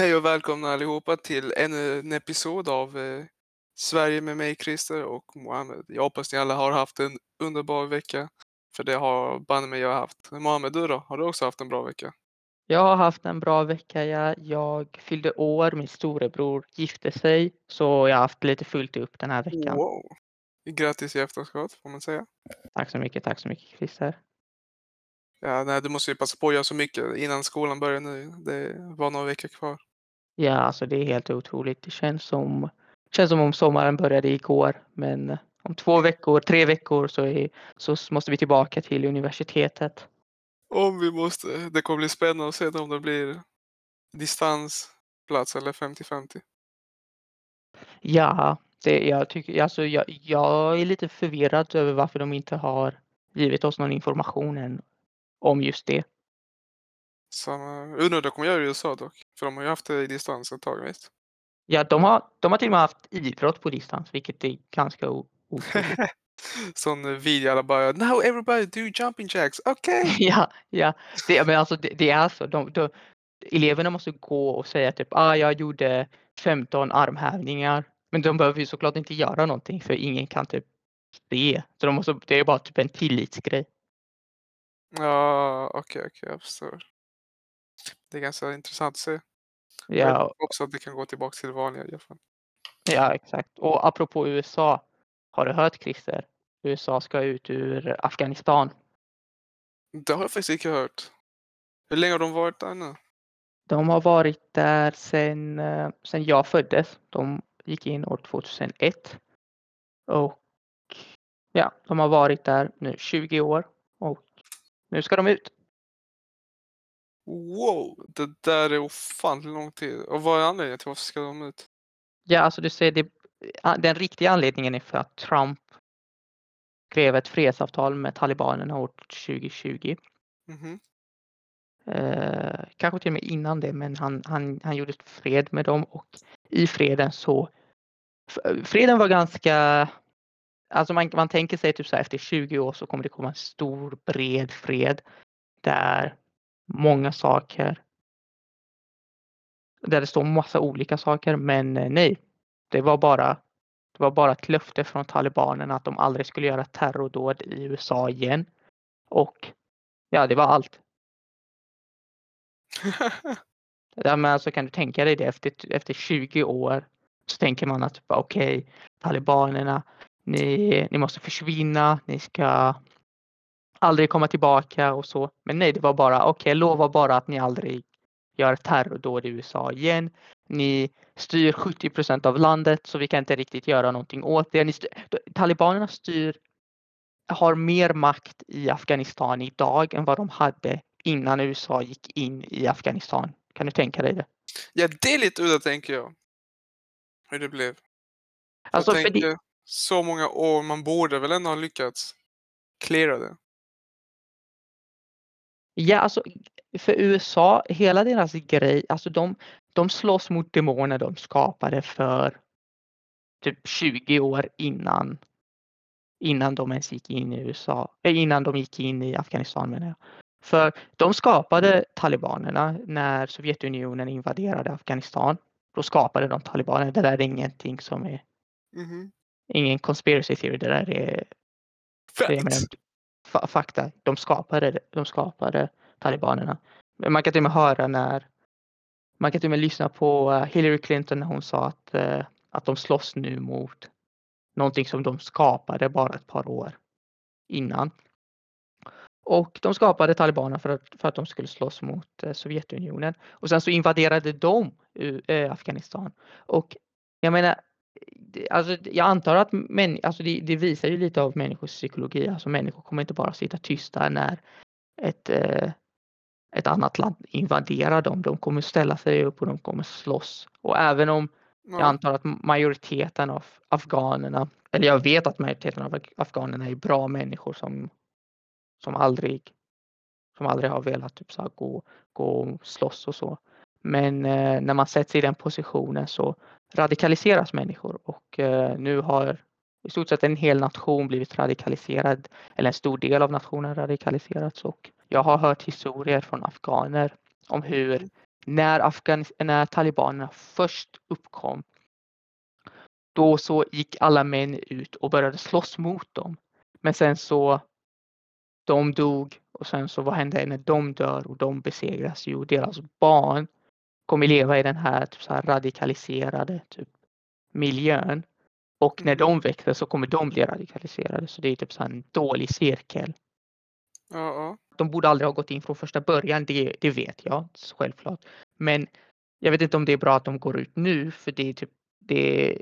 Hej och välkomna allihopa till ännu en episod av eh, Sverige med mig, Christer och Mohammed. Jag hoppas ni alla har haft en underbar vecka. För det har banne mig jag haft. Mohammed, du då? Har du också haft en bra vecka? Jag har haft en bra vecka. Jag, jag fyllde år, min storebror gifte sig, så jag har haft lite fullt upp den här veckan. Wow! Grattis i efterskott, får man säga. Tack så mycket, tack så mycket Christer. Ja, nej, du måste ju passa på att göra så mycket innan skolan börjar nu. Det var några veckor kvar. Ja, alltså det är helt otroligt. Det känns som, känns som om sommaren började igår, men om två veckor, tre veckor så, är, så måste vi tillbaka till universitetet. Om vi måste. Det kommer bli spännande att se om det blir distansplats eller 50-50. Ja, det, jag, tycker, alltså, jag, jag är lite förvirrad över varför de inte har givit oss någon information än om just det. Samma, undrar hur de kommer göra i USA dock. För de har ju haft det i distans ett tag, visst? Ja, de har, de har till och med haft idrott på distans, vilket är ganska otroligt. Sån video alla bara Now everybody do jumping jacks, okej! ja, ja. Det, men alltså, det, det är så. De, de, eleverna måste gå och säga typ ah, jag gjorde 15 armhävningar. Men de behöver ju såklart inte göra någonting för ingen kan typ se. Så de måste, det är bara typ en tillitsgrej. Ja, okej, okej, jag förstår. Det är ganska intressant att se. Ja, också att det kan gå tillbaka till det vanliga i alla fall. ja, exakt. Och apropå USA. Har du hört Christer? USA ska ut ur Afghanistan. Det har jag faktiskt inte hört. Hur länge har de varit där nu? De har varit där sedan, eh, sedan jag föddes. De gick in år 2001. Och ja, de har varit där nu 20 år och nu ska de ut. Wow, det där är ofantligt lång tid. Och vad är anledningen till varför ska de ut? Ja, alltså du ser, det, a- den riktiga anledningen är för att Trump skrev ett fredsavtal med talibanerna år 2020. Mhm. Eh, kanske till och med innan det, men han, han, han gjorde fred med dem och i freden så Freden var ganska Alltså man, man tänker sig typ så här efter 20 år så kommer det komma en stor bred fred där många saker där det står massa olika saker men eh, nej. Det var bara det var bara ett löfte från talibanerna att de aldrig skulle göra terrordåd i USA igen. Och ja, det var allt. Ja, men alltså kan du tänka dig det efter, efter 20 år så tänker man att okej, talibanerna, ni, ni måste försvinna, ni ska aldrig komma tillbaka och så. Men nej, det var bara okej, lova bara att ni aldrig gör terrordåd i USA igen. Ni styr 70% av landet så vi kan inte riktigt göra någonting åt det. Styr, talibanerna styr, har mer makt i Afghanistan idag än vad de hade innan USA gick in i Afghanistan. Kan du tänka dig det? ja, det är lite udda tänker jag. Hur det blev. Alltså, jag för det, tänker, så många år, man borde väl ändå ha lyckats cleara det. Ja, alltså, för USA, hela deras grej, alltså de, de slåss mot demoner de skapade för typ 20 år innan innan de ens gick in i USA, eh, innan de gick in i Afghanistan menar jag. För de skapade talibanerna när Sovjetunionen invaderade Afghanistan. Då skapade de talibaner. Det där är ingenting som är Mhm. ingen conspiracy theory. Det där är fa- fakta. De skapade, de skapade talibanerna. Man kan till och med höra när man kan till och med lyssna på eh, Hillary Clinton när hon sa att, eh, att de slåss nu mot någonting som de skapade bara ett par år innan. Och de skapade talibanerna för att, för att de skulle slåss mot eh, Sovjetunionen. Och sen så invaderade de Afghanistan. Och jag menar, alltså, jag antar att män, alltså det, det visar ju lite av människors psykologi. Alltså människor kommer inte bara sitta tysta när ett, eh, ett annat land invaderar dem. De kommer ställa sig upp och de kommer slåss. Och även om jag Ja. antar att majoriteten av afghanerna, eller jag vet att majoriteten av afghanerna är bra människor som, som aldrig som aldrig har velat typ så här, gå, gå och slåss och så. Men eh, när man sätts i den positionen så radikaliseras människor och eh, nu har i stort sett en hel nation blivit radikaliserad eller en stor del av nationen radikaliserats och jag har hört historier från afghaner om hur när, Afghanis när talibanerna först uppkom, då så gick alla män ut och började slåss mot dem. Men sen så de dog och sen så vad hände när de dör och de besegras? Jo, deras barn kommer leva i den här, typ så här radikaliserade typ, miljön. Och när Mm. de växer så kommer de bli radikaliserade. Så det är typ så en dålig cirkel. Ja, ja. De borde aldrig ha gått in från första början, det, det vet jag självklart. Men jag vet inte om det är bra att de går ut nu för det är typ, det,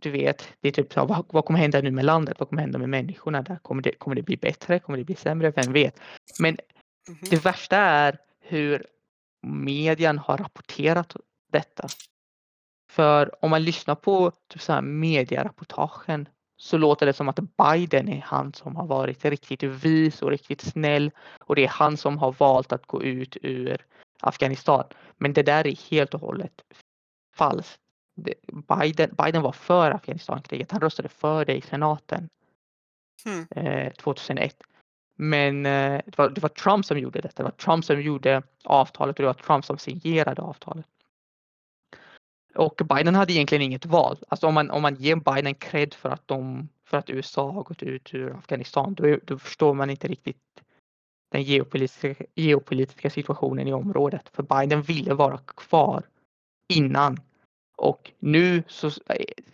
du vet, det är typ så, vad, vad kommer hända nu med landet? Vad kommer hända med människorna där? Kommer det, kommer det bli bättre? Kommer det bli sämre? Vem vet? Men Mhm. det värsta är hur medien har rapporterat detta. För om man lyssnar på typ så här mediereportagen så låter det som att Biden är han som har varit riktigt vis och riktigt snäll och det är han som har valt att gå ut ur Afghanistan. Men det där är helt och hållet falskt. Biden, Biden var för Afghanistankriget. Han röstade för det i senaten Hmm. eh, 2001. Men eh, det, var, det var Trump som gjorde detta. Det var Trump som gjorde avtalet och det var Trump som signerade avtalet. Och Biden hade egentligen inget val. Alltså om man, om man ger Biden cred för att, de, för att USA har gått ut ur Afghanistan, då, då förstår man inte riktigt den geopolitiska, geopolitiska situationen i området. För Biden ville vara kvar innan. Och nu så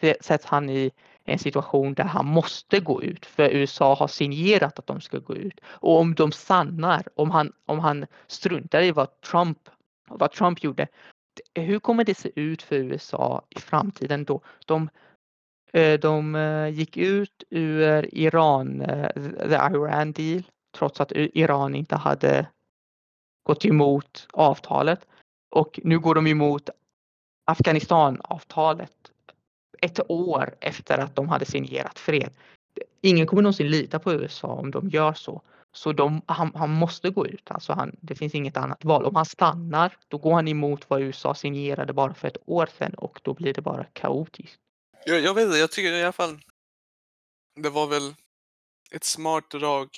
eh, sätts han i en situation där han måste gå ut för USA har signerat att de ska gå ut. Och om de stannar, om han, om han struntar i vad Trump, vad Trump gjorde, hur kommer det se ut för USA i framtiden då? De, eh, de eh, gick ut ur Iran, eh, the Iran deal, trots att Iran inte hade gått emot avtalet. Och nu går de emot Afghanistan-avtalet ett år efter att de hade signerat fred. Ingen kommer någonsin lita på USA om de gör så. Så de, han, han måste gå ut. Alltså han, det finns inget annat val. Om han stannar, då går han emot vad USA signerade bara för ett år sedan och då blir det bara kaotiskt. Jag, jag vet inte, jag tycker i alla fall det var väl ett smart drag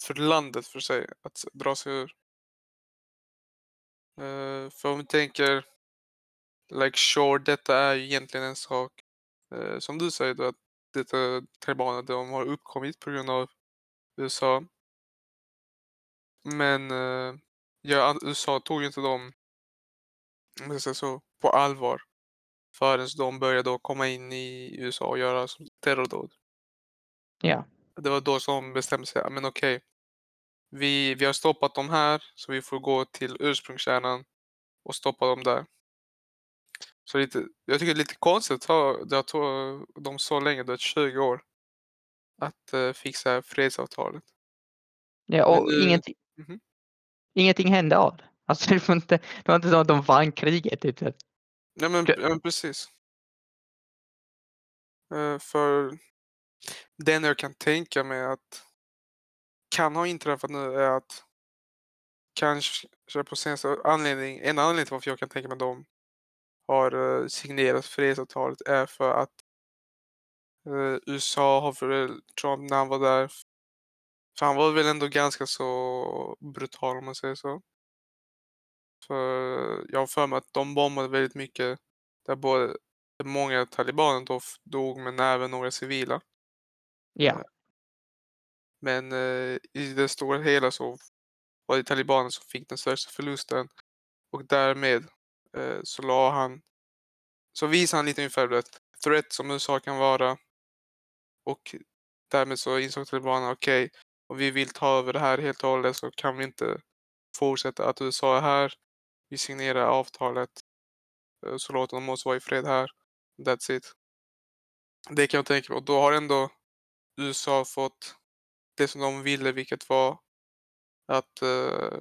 för landet för sig att dra sig ur. Uh, för om vi tänker, like sure, detta är egentligen en sak, eh, som du säger då, att detta talibaner, de har uppkommit på grund av USA. Men eh, ja, USA tog ju inte dem så, på allvar förrän de började då komma in i USA och göra som terrordåd. Ja, Det var då som de bestämde sig, "Ja, men okej, vi, vi har stoppat dem här så vi får gå till ursprungskärnan och stoppa dem där. Så lite, jag tycker det är lite konstigt att ha- det har tagit dem så länge, det är 20 år, att eh, fixa fredsavtalet. ja Men och nu- ingenting, Mhm. ingenting hände av det. Alltså det var inte, det var inte så att de vann kriget. Utan, Nej men, ja, men precis. Eh, för enda jag kan tänka mig att kan ha inträffat nu är att kanske på senaste anledning, en anledning till varför jag kan tänka mig att de har eh, signerat fredsavtalet är för att eh, USA har för Trump när han var där. För han var väl ändå ganska så brutal om man säger så. För jag har för mig att de bombade väldigt mycket där både många talibaner då dog men även några civila. ja, Men eh, i det stora hela så var det talibaner som fick den största förlusten och därmed Eh, så la han så visade han lite ungefär det threat som USA kan vara och därmed så insåg talibanerna okej om vi vill ta över det här helt och hållet så kan vi inte fortsätta att USA är här. Vi signerar avtalet eh, så låter de oss vara i fred här. That's it. Det kan jag tänka mig och då har ändå USA fått det som de ville vilket var att eh,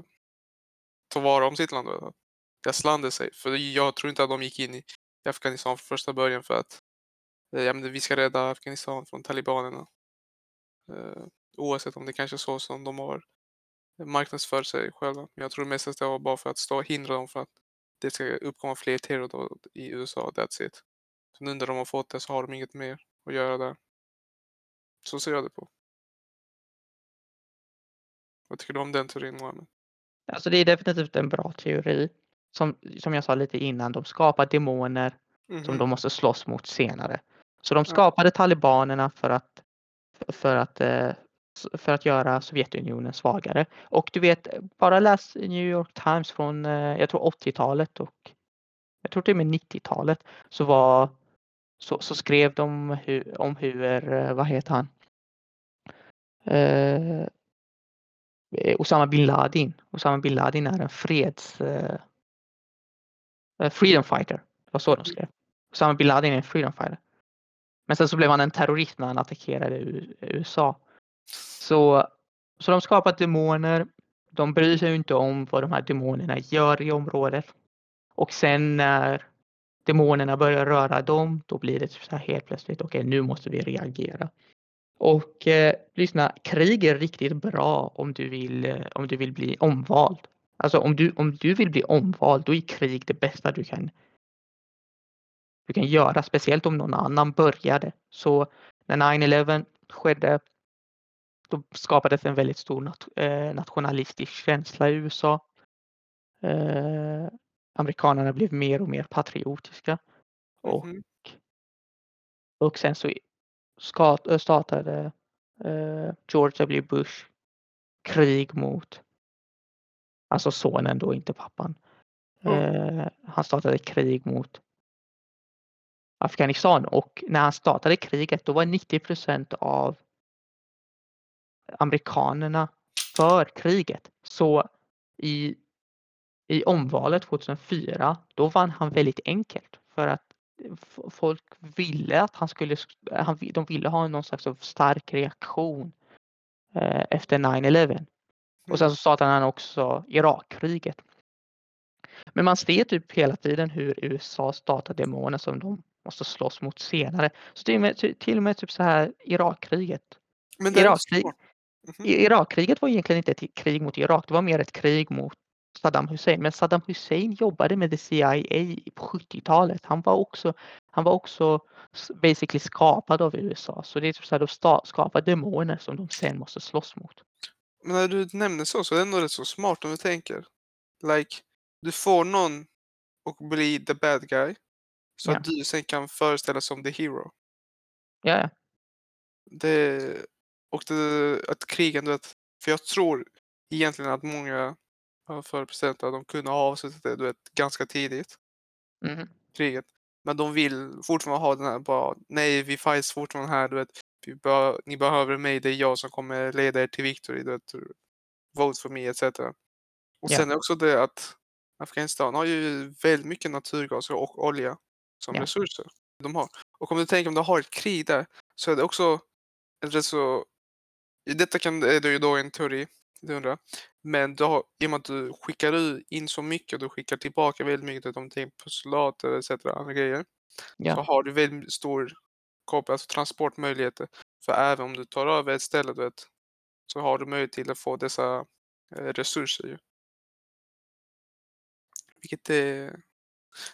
ta vara om sitt land. Att deras sig. För jag tror inte att de gick in i Afghanistan från första början för att eh, ja, men vi ska rädda Afghanistan från talibanerna. Eh, oavsett om det kanske är så som de har marknadsfört sig själva. Men jag tror mest att det var bara för att stå och hindra dem för att det ska uppkomma fler terrordåd i USA. That's it. Så nu när de har fått det så har de inget mer att göra där. Så ser jag det på. Vad tycker du om den teorin Mohammed? alltså det är definitivt en bra teori som, som jag sa lite innan, de skapar demoner som Mhm. de måste slåss mot senare. Så de skapade talibanerna för att, för att, eh, för att göra Sovjetunionen svagare. Och du vet, bara läs New York Times från, eh, jag tror 80-talet och jag tror till och med 90-talet så var så, så skrev de hur, om hur, eh, vad heter han? Eh, Osama bin Laden. Osama bin Laden är en freds... Eh, freedom fighter. Det var så de skrev. Osama bin Laden är en freedom fighter. Men sen så blev han en terrorist när han attackerade USA. Så, så de skapar demoner. De bryr sig inte om vad de här demonerna gör i området. Och sen när demonerna börjar röra dem, då blir det så här helt plötsligt, okej nu måste vi reagera. Och eh, lyssna, krig är riktigt bra om du vill, eh, om du vill bli omvald. Alltså om du, om du vill bli omvald, då är krig det bästa du kan, du kan göra, speciellt om någon annan började. Så när 9-11 skedde, då skapades en väldigt stor nat- eh, nationalistisk känsla i USA. Eh, amerikanerna blev mer och mer patriotiska. Och, Mhm. och sen så startade eh, George W. Bush krig mot, alltså sonen då, inte pappan. Ja. Eh, han startade krig mot Afghanistan och när han startade kriget då var 90% av amerikanerna för kriget. Så i, i omvalet 2004 då vann han väldigt enkelt för att folk ville att han skulle, han, de ville ha någon slags stark reaktion eh, efter 9-11. Och sen så startade han också Irakkriget. Men man ser typ hela tiden hur USA startar demoner som de måste slåss mot senare. Så till och med, till och med typ så här Irakkriget. Men det är Irakkrig-. Mhm. Irakkriget var egentligen inte ett krig mot Irak, det var mer ett krig mot Saddam Hussein. Men Saddam Hussein jobbade med the CIA på 70-talet. Han var också, han var också basically skapad av USA. Så det är typ så här, de skapar demoner som de sen måste slåss mot. Men när du nämner så, så är det ändå rätt så smart om du tänker. Like, du får någon att bli the bad guy. Så Ja. att du sen kan föreställa som the hero. Ja, ja. Det, och det, att krigen, du vet. För jag tror egentligen att många förre presidenterna, de kunde ha avslutat det, du vet, ganska tidigt. Mhm. kriget. Men de vill fortfarande ha den här bara, nej vi fights fortfarande här, du vet. Bör, ni behöver mig, det är jag som kommer leda er till victory, du. Vote for me, etc. Och Ja. sen är också det att Afghanistan har ju väldigt mycket naturgas och olja som Ja. resurser. De har. Och om du tänker om du har ett krig där så är det också en rätt så... Detta kan, är det ju då en teori, det undrar. Men du har, i och med att du skickar in så mycket och du skickar tillbaka väldigt mycket om tänker på soldater etc. andra grejer. Så Ja, har du väldigt stor kop- alltså transportmöjligheter. För även om du tar över ett ställe du vet, så har du möjlighet till att få dessa eh, resurser. Ju. Vilket är...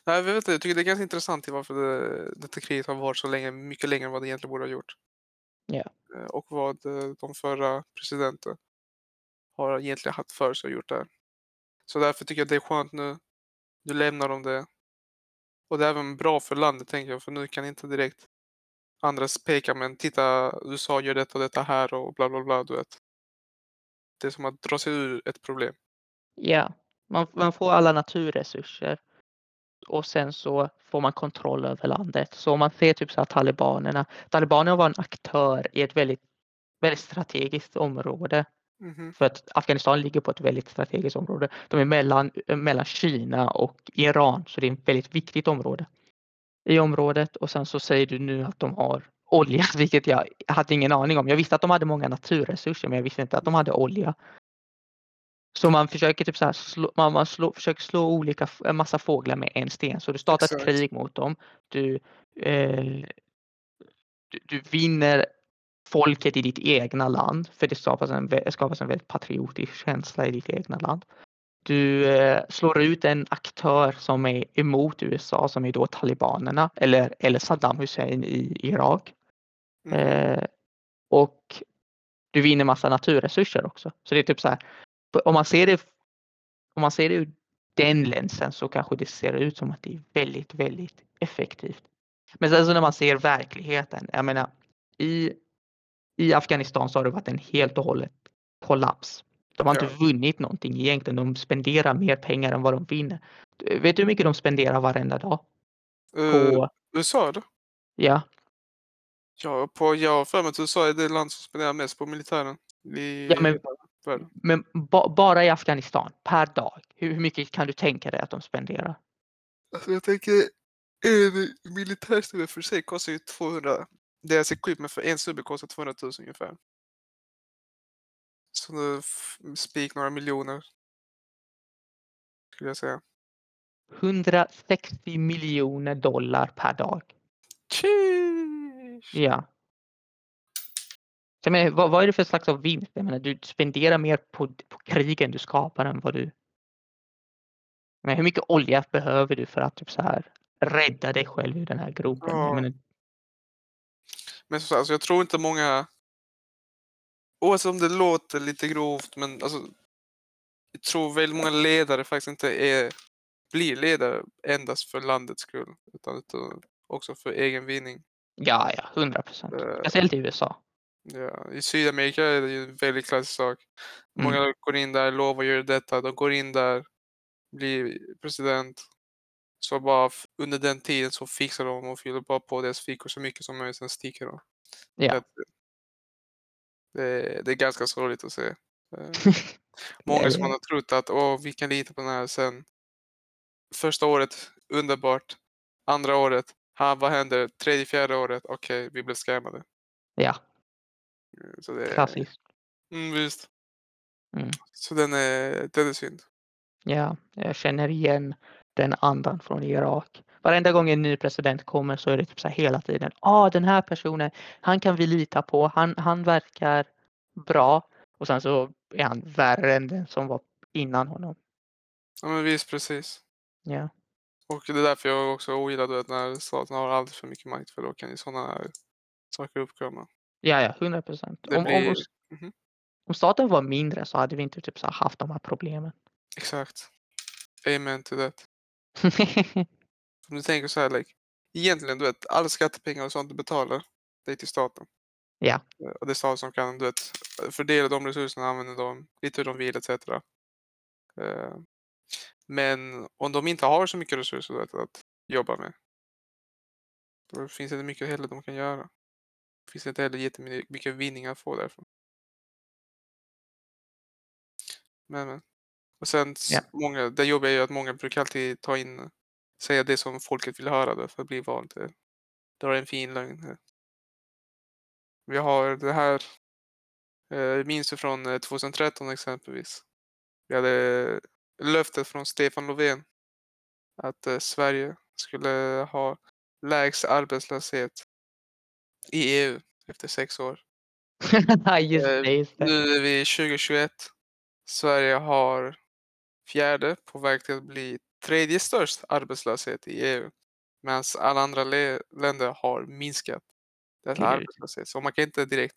Nej, jag, vet inte, jag tycker det är ganska intressant till varför det, detta kriget har varit så länge, mycket längre än vad det egentligen borde ha gjort. Ja. Eh, Och vad eh, de förra presidenten har egentligen haft för sig och gjort där. Så därför tycker jag det är skönt nu. Nu lämnar de det. Och det är även bra för landet tänker jag, för nu kan inte direkt andra peka men titta USA gör detta och detta här och bla bla bla, du vet. Det är som att dra sig ur ett problem. ja. Man, man får alla naturresurser och sen så får man kontroll över landet. Så om man ser typ så här talibanerna. Talibanerna var en aktör i ett väldigt, väldigt strategiskt område. Mhm. För att Afghanistan ligger på ett väldigt strategiskt område. De är mellan, mellan Kina och Iran, så det är ett väldigt viktigt område i området. Och sen så säger du nu att de har olja, vilket jag hade ingen aning om. Jag visste att de hade många naturresurser, men jag visste inte att de hade olja. Så man försöker typ så här slå, man, man slå, försöker slå olika, en massa fåglar med en sten. Så du startar ett Exakt. krig mot dem. Du, eh, du, du vinner folket i ditt egna land, för det skapas en, skapas en väldigt patriotisk känsla i ditt egna land. Du eh, slår ut en aktör som är emot USA, som är då talibanerna eller, eller Saddam Hussein i Irak. Mhm. Eh, och du vinner massa naturresurser också. Så det är typ så här, om man ser det, om man ser det ur den länsen så kanske det ser ut som att det är väldigt, väldigt effektivt. Men sen så när man ser verkligheten, jag menar i, i Afghanistan så har det varit en helt och hållet kollaps. De har Ja. inte vunnit någonting egentligen. De spenderar mer pengar än vad de vinner. Vet du hur mycket de spenderar varenda dag? Eh, På, USA då? ja, Ja, på, jag har för mig att USA är det land som spenderar mest på militären. I Ja, men- men ba, bara i Afghanistan per dag. Hur, hur mycket kan du tänka dig att de spenderar? Alltså jag tänker, en militärstubbe för sig kostar ju 200. Deras equipment för en stubbe kostar 200 000 ungefär. Så spik några miljoner. Skulle jag säga. 160 miljoner dollar per dag. Sheesh. Ja. Så jag menar, vad, vad är det för slags av vinst? Jag menar, du spenderar mer på, på krig än du skapar än vad du... Men hur mycket olja behöver du för att typ så här rädda dig själv ur den här gropen? Ja. Jag menar, Men sagt, alltså jag tror inte många... Oavsett om det låter lite grovt, men alltså... Jag tror väldigt många ledare faktiskt inte är, blir ledare endast för landets skull. Utan, utan också för egen vinning. ja, ja, 100 procent. Eh, Speciellt i USA. Ja, I Sydamerika är det ju en väldigt klassisk sak. Många Mm. går in där, lovar att göra detta. De går in där, blir president. Så bara under den tiden så fixar de och fyller bara på deras fickor så mycket som möjligt, sen sticker de. Ja. Det, är- det är ganska sorgligt att se. Eh, Många som man har trott att Åh, vi kan lita på den här sen. Första året, underbart. Andra året, ha, vad händer? Tredje, fjärde året, okej, vi blev scammade. ja, Eh, Så det, klassiskt. mm, visst. Mm. Så den är, den är synd. Ja, jag känner igen den andan från Irak. Varenda gång en ny president kommer så är det typ så hela tiden. Ja, ah, den här personen, han kan vi lita på. Han, han verkar bra. Och sen så är han värre än den som var innan honom. Ja men visst, precis. Ja, Och det är därför jag också ogillar du vet, när staten har alldeles för mycket makt för då kan ju sådana saker uppkomma. ja, ja 100 procent. Det Om, blir... om, Mhm, om staten var mindre så hade vi inte typ så haft de här problemen. Exakt. Amen to that. Om du tänker så här, like, egentligen du vet, alla skattepengar och sånt du betalar, det är till staten. Ja. Eh, Och det är staten som kan du vet, fördela de resurserna, använda dem lite hur de vill etc. Eh, Men om de inte har så mycket resurser vet, att jobba med, då finns det inte mycket heller de kan göra. Det finns inte heller jättemycket vinning att få därifrån. Men, men. Och sen Ja. många, det jobbiga är ju att många brukar alltid ta in, säga det som folket vill höra då för att bli vald. Det, det är en fin lögn. Vi har det här, eh, minns du från eh, 2013 exempelvis? Vi hade löftet från Stefan Löfven att eh, Sverige skulle ha lägst arbetslöshet i EU efter sex år. just Eh, det, just det. Nu är vi 2021. Sverige har fjärde på väg till att bli tredje störst arbetslöshet i EU. Medan alla andra länder har minskat deras Gud. arbetslöshet. Så man kan inte direkt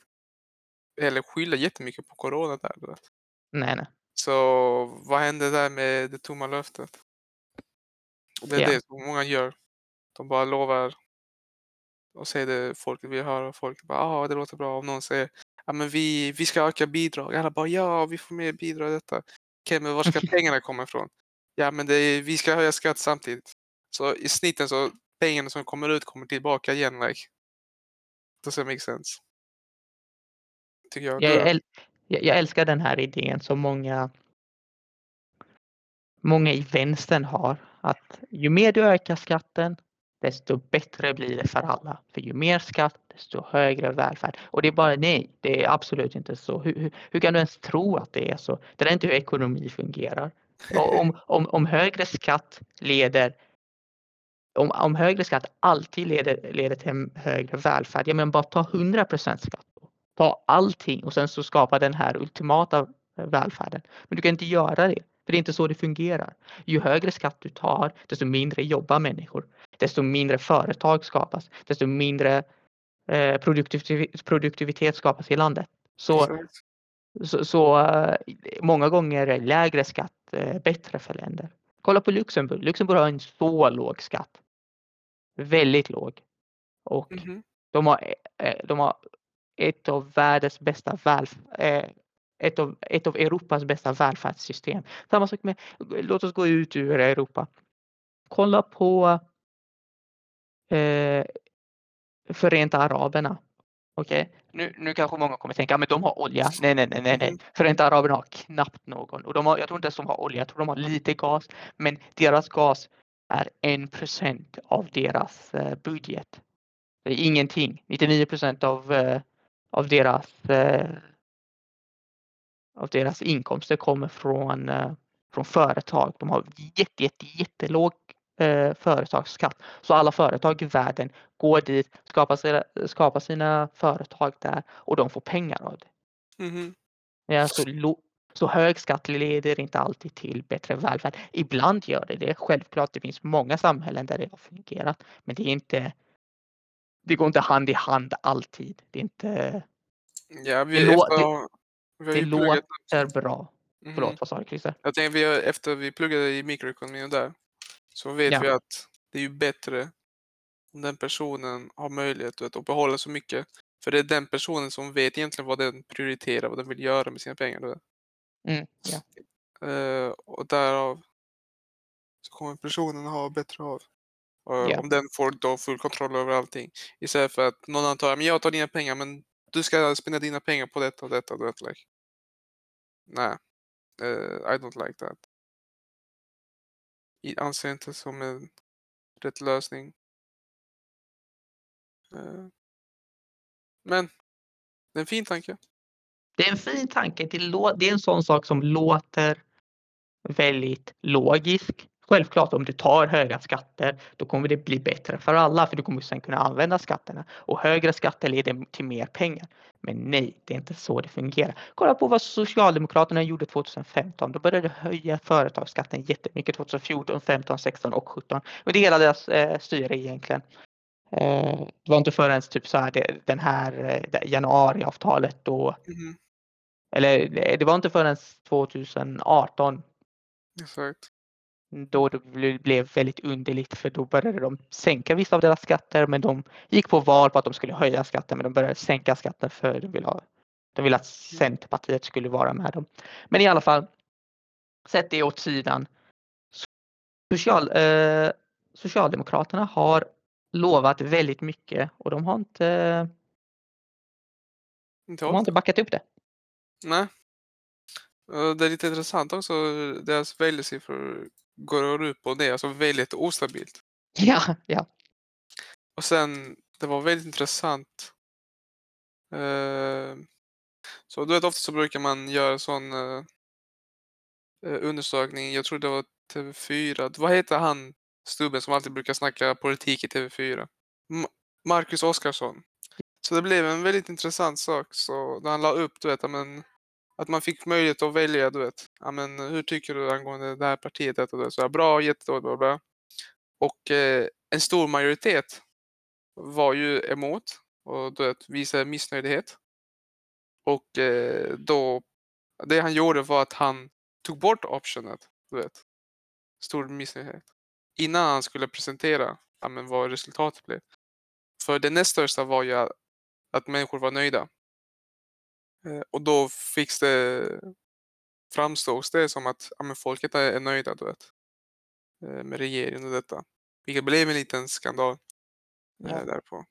eller skylla jättemycket på corona där. Nej, nej. Så vad hände där med det tomma löftet? Det är Ja. det som många gör. De bara lovar och säger det folk vill höra och folk bara ja ah, det låter bra. Om någon säger ja men vi, vi ska öka bidrag. Alla bara ja vi får mer bidrag i detta. Okej men var ska pengarna komma ifrån? Ja men är, vi ska höja skatt samtidigt. Så i snitten så pengarna som kommer ut kommer tillbaka igen. Like. Doesn't make sense. Tycker jag. Jag, äl- jag älskar den här idén som många många i vänstern har. Att ju mer du ökar skatten, desto bättre blir det för alla. För ju mer skatt, desto högre välfärd. Och det är bara nej, det är absolut inte så. Hur, hur, hur kan du ens tro att det är så? Det är inte hur ekonomi fungerar. Om, om, om högre skatt leder om, om högre skatt alltid leder, leder till högre välfärd, ja men bara ta 100% skatt. Ta allting och sen så skapa den här ultimata välfärden. Men du kan inte göra det, för det är inte så det fungerar. Ju högre skatt du tar, desto mindre jobbar människor. Desto mindre företag skapas, desto mindre eh, produktivitet, produktivitet skapas i landet. Så, så, så eh, många gånger är lägre skatt bättre för länder. Kolla på Luxemburg. Luxemburg har en så låg skatt. Väldigt låg. Och Mhm. de har, eh, de har ett av världens bästa eh, ett av, ett av Europas bästa välfärdssystem. Samma sak med, låt oss gå ut ur Europa. Kolla på eh, Förenta Araberna. Okej, nu, nu kanske många kommer tänka, men de har olja. Nej, nej, nej, nej, nej. Mhm. Förenta Araberna har knappt någon och de har, jag tror inte ens de har olja. Jag tror de har lite gas, men deras gas är en procent av deras eh, budget. Det är ingenting. 99 procent av, eh, av deras eh, av deras inkomster kommer från, från företag. De har jätte, jätte, jättelåg eh, företagsskatt. Så alla företag i världen går dit, skapar sina, skapar sina företag där och de får pengar av det. Är alltså lo- så hög skatt leder inte alltid till bättre välfärd. Ibland gör det det. Självklart, det finns många samhällen där det har fungerat, men det är inte. Det går inte hand i hand alltid. Det är inte. Ja, vi, Det efter, det- vi Det pluggat låter bra. Mhm. Förlåt, vad sa du Christer? Jag tänker, vi har, efter vi pluggade i mikroekonomi och där, så vet Ja. vi att det är ju bättre om den personen har möjlighet vet, att behålla så mycket. För det är den personen som vet egentligen vad den prioriterar, vad den vill göra med sina pengar. Mm, ja. Eh, och därav så kommer personen ha bättre av. Och Ja. Om den får då full kontroll över allting. Istället för att någon annan tar, men jag tar dina pengar men du ska spendera dina pengar på detta och detta. Vet, like. Nej, eh, I don't like that. Jag inte som en rätt lösning. Eh. Men det är en fin tanke. Det är en fin tanke. Det är en sån sak som låter väldigt logisk. Självklart om du tar höga skatter då kommer det bli bättre för alla för du kommer sen kunna använda skatterna och högre skatter leder till mer pengar. Men nej, det är inte så det fungerar. Kolla på vad Socialdemokraterna gjorde 2015. De började höja företagsskatten jättemycket 2014, 15, 16 och 17. Och det är hela deras eh, styre egentligen. Eh, det var inte förrän typ så här det, den här eh, januariavtalet då Mhm, eller det det var inte förrän 2018 Exakt. Då det ble- blev väldigt underligt för då började de sänka vissa av deras skatter men de gick på val på att de skulle höja skatten men de började sänka skatten för de ville, ha, de ville att Centerpartiet skulle vara med dem. Men i alla fall, sätt det åt sidan. Social, eh, Socialdemokraterna har lovat väldigt mycket och de har inte, Inte de har inte backat upp det. Nej. Det är lite intressant också. Deras väljsiffror går upp och ner, alltså väldigt ostabilt. Ja, ja, Och sen, det var väldigt intressant. Eh, så du vet, ofta så brukar man göra sån eh, eh, undersökning. Jag tror det var TV4. Vad heter han stubben som alltid brukar snacka politik i TV4? Ma- Marcus Oskarsson. Så det blev en väldigt intressant sak. Så när han la upp, du vet, men, att man fick möjlighet att välja, du vet. Ja, men, hur tycker du angående det här partiet? Detta, och det? Så här, bra, jättedåligt, bla, bla. Och eh, en stor majoritet var ju emot och du vet, visade missnöjdhet. Och eh, då, det han gjorde var att han tog bort optionet, du vet. Stor missnöjdhet. Innan han skulle presentera ja, men vad resultatet blev. För det näst största var ju att, att människor var nöjda. Eh, och då fick det framstås det som att ja, men folket är, nöjda, du vet. Eh, med regeringen och detta. Vilket blev en liten skandal Ja. eh, därpå.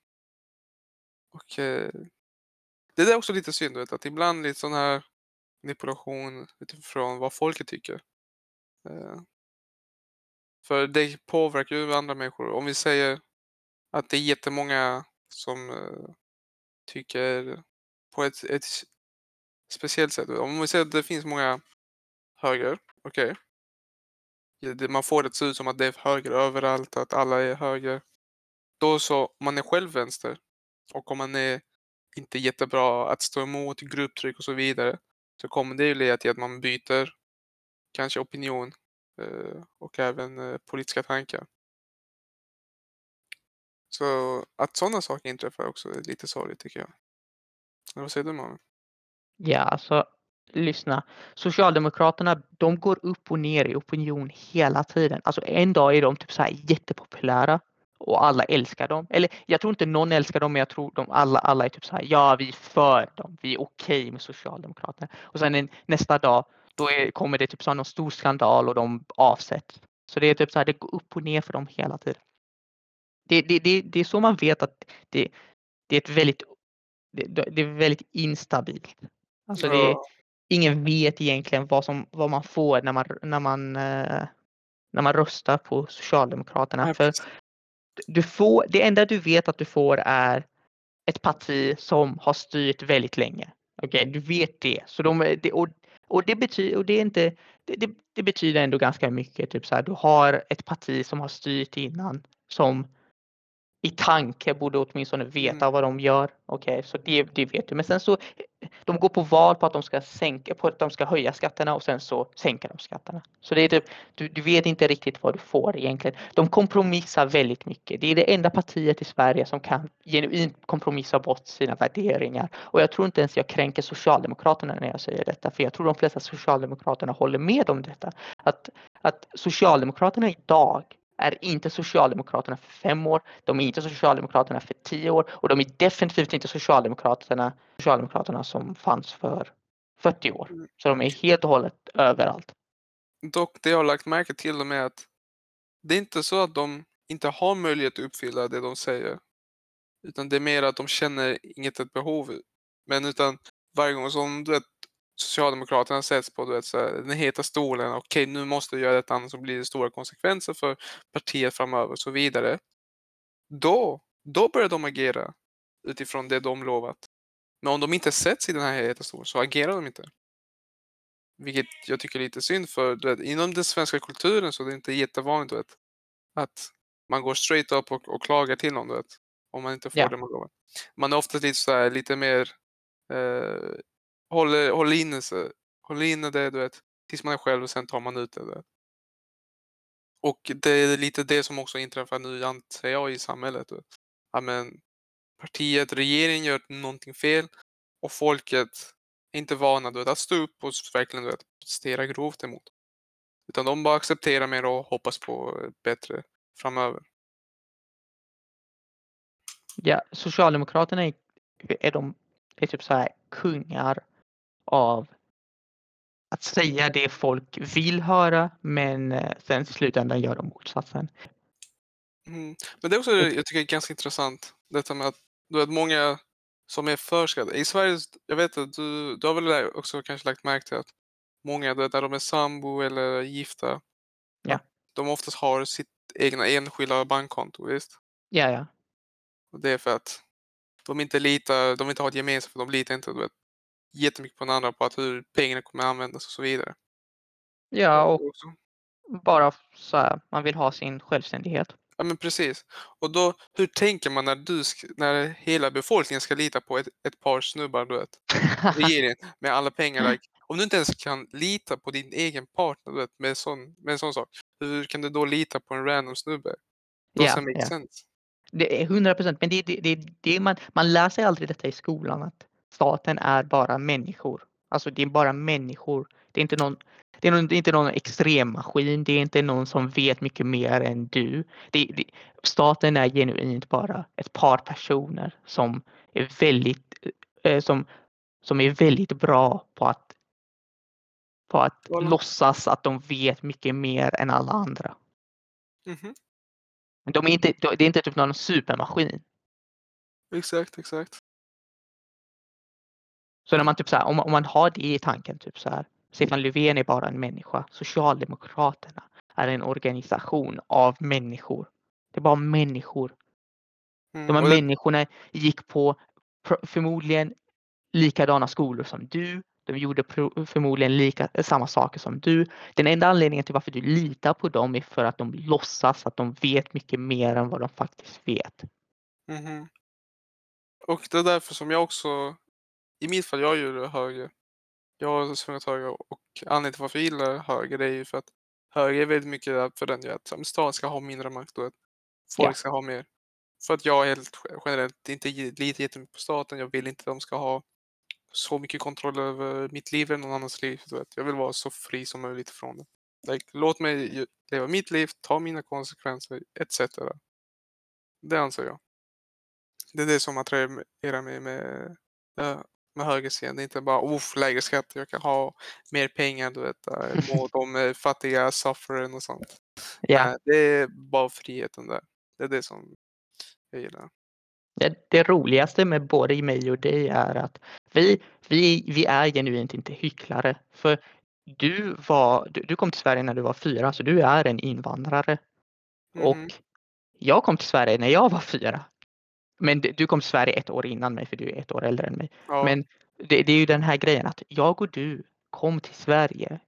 Och det är också lite synd, vet, att ibland lite sån här manipulation utifrån vad folket tycker. För det påverkar ju andra människor. Om vi säger att det är jättemånga som tycker på ett, ett speciellt sätt. Om vi säger att det finns många höger, okej. Okay. Man får det att se ut som att det är höger överallt, att alla är höger. Då så, om man är själv vänster och om man är inte jättebra att stå emot grupptryck och så vidare så kommer det ju leda till att man byter kanske opinion eh, och även eh, politiska tankar. Så att sådana saker inträffar också är lite sorgligt tycker jag. Eller Vad säger du Malin? Ja, alltså lyssna. Socialdemokraterna, de går upp och ner i opinion hela tiden. Alltså en dag är de typ så här jättepopulära och alla älskar dem. Eller jag tror inte någon älskar dem, men jag tror de alla, alla är typ så här. Ja, vi är för dem. Vi är okej okay med Socialdemokraterna. Och sen en, nästa dag, då är, kommer det typ så någon stor skandal och de avsätts. Så det är typ så här, det går upp och ner för dem hela tiden. Det, det, det, det är så man vet att det, det är ett väldigt, det, det är väldigt instabilt. Alltså det, Ja. ingen vet egentligen vad, som, vad man får när man, när man, eh, när man röstar på Socialdemokraterna. Nej, För du får, det enda du vet att du får är ett parti som har styrt väldigt länge. Okej, du vet det. Så de, det och, och det betyder, och det är inte, det, det, det betyder ändå ganska mycket. Typ så här, du har ett parti som har styrt innan som i tanke borde åtminstone veta Mm. vad de gör. Okej, så det, det vet du. Men sen så de går på val på att de ska sänka, på att de ska höja skatterna och sen så sänker de skatterna. Så det är typ, du, du vet inte riktigt vad du får egentligen. De kompromissar väldigt mycket. Det är det enda partiet i Sverige som kan genuint kompromissa bort sina värderingar. Och jag tror inte ens jag kränker Socialdemokraterna när jag säger detta, för jag tror de flesta Socialdemokraterna håller med om detta. Att, att Socialdemokraterna idag är inte Socialdemokraterna för fem år, de är inte Socialdemokraterna för tio år och de är definitivt inte Socialdemokraterna, Socialdemokraterna som fanns för 40 år. Mm. Så de är helt och hållet överallt. Dock, det jag har lagt märke till dem är att det är inte så att de inte har möjlighet att uppfylla det de säger. Utan det är mer att de känner inget ett behov. Men utan varje gång som du vet, Socialdemokraterna sätts på du vet, så här, den heta stolen. Okej, nu måste du göra detta annars blir det stora konsekvenser för partiet framöver och så vidare. Då, då börjar de agera utifrån det de lovat. Men om de inte sätts i den här heta stolen så agerar de inte. Vilket jag tycker är lite synd för du vet, inom den svenska kulturen så är det inte jättevanligt vet, att man går straight up och, och klagar till någon vet, om man inte får Ja. det man lovar. Man är ofta lite, så här, lite mer eh, håller, håller, inne, sig- håller inne det du vet, tills man är själv och sen tar man ut det. Du vet. Och det är lite det som också inträffar nu antar jag i samhället. Du vet. Ja, men partiet, regeringen gör någonting fel och folket är inte vana du vet, att stå upp och verkligen du vet, protestera grovt emot. Utan de bara accepterar mer och hoppas på eh, bättre framöver. Ja, Socialdemokraterna är, är, de, är typ så här kungar av att säga det folk vill höra men eh, sen i slutändan gör de motsatsen. Mm. Men det är också Det- jag tycker är ganska intressant. Detta med att du vet, många som är förskadade. I Sverige, jag vet att du, du har väl också kanske lagt märke till att många du vet, när de är sambo eller gifta. Ja. De oftast har sitt egna enskilda bankkonto, visst? Ja, ja. Och det är för att de inte litar, de inte ha ett gemensamt, för de litar inte du vet, jättemycket på den andra på att hur pengarna kommer användas och så vidare. Ja, och bara så här, man vill ha sin självständighet. Ja men precis. Och då, hur tänker man när, du när hela befolkningen ska lita på ett, ett par snubbar, du vet, regeringen med alla pengar? Like, om du inte ens kan lita på din egen partner, du vet, med, sån, med en sån sak, hur kan du då lita på en random snubbe? make ja. sense. Det är 100 procent, men det, det, det, det man, man lär sig aldrig detta i skolan att staten är bara människor. Alltså det är bara människor. Det är inte någon, det är någon, det är inte någon extremmaskin, det är inte någon som vet mycket mer än du. Det, det, staten är genuint bara ett par personer som är väldigt, eh, som, som är väldigt bra på att, på att Voilà. låtsas att de vet mycket mer än alla andra. Men de är inte, det är inte typ någon supermaskin. Exakt, exakt. Så när man typ så här, om, om man har det i tanken, typ så här. Stefan Löfven är bara en människa. Socialdemokraterna är en organisation av människor. Det är bara människor. Mm. De här det, människorna gick på förmodligen likadana skolor som du. De gjorde förmodligen lika, samma saker som du. Den enda anledningen till varför du litar på dem är för att de låtsas att de vet mycket mer än vad de faktiskt vet. mhm. Och det är därför som jag också, i mitt fall, jag gör höger. Jag har svunget höger och anledningen till varför jag gillar höger det är ju för att höger är väldigt mycket för den ju att staten ska ha mindre makt och att folk Ja. ska ha mer. För att jag helt ge- generellt inte litar jättemycket på staten. Jag vill inte att de ska ha så mycket kontroll över mitt liv eller någon annans liv. Jag vill vara så fri som möjligt från det. Like, låt mig leva mitt liv, ta mina konsekvenser etc. Det anser jag. Det är det som attraherar mig med, eh, med högerscen. Det är inte bara Oof, lägre skatt, jag kan ha mer pengar, du vet. eh, Må de eh, fattiga sufferen och sånt. Nej, det är bara friheten där. Det är det som jag gillar. det, det roligaste med både mig och dig är att vi, vi, vi är genuint inte hycklare. För du, var, du, du kom till Sverige när du var fyra, så du är en invandrare. Och Mhm. jag kom till Sverige när jag var fyra. Men du kom till Sverige ett år innan mig, för du är ett år äldre än mig. Ja, Men det, det är ju den här grejen att jag och du kom till Sverige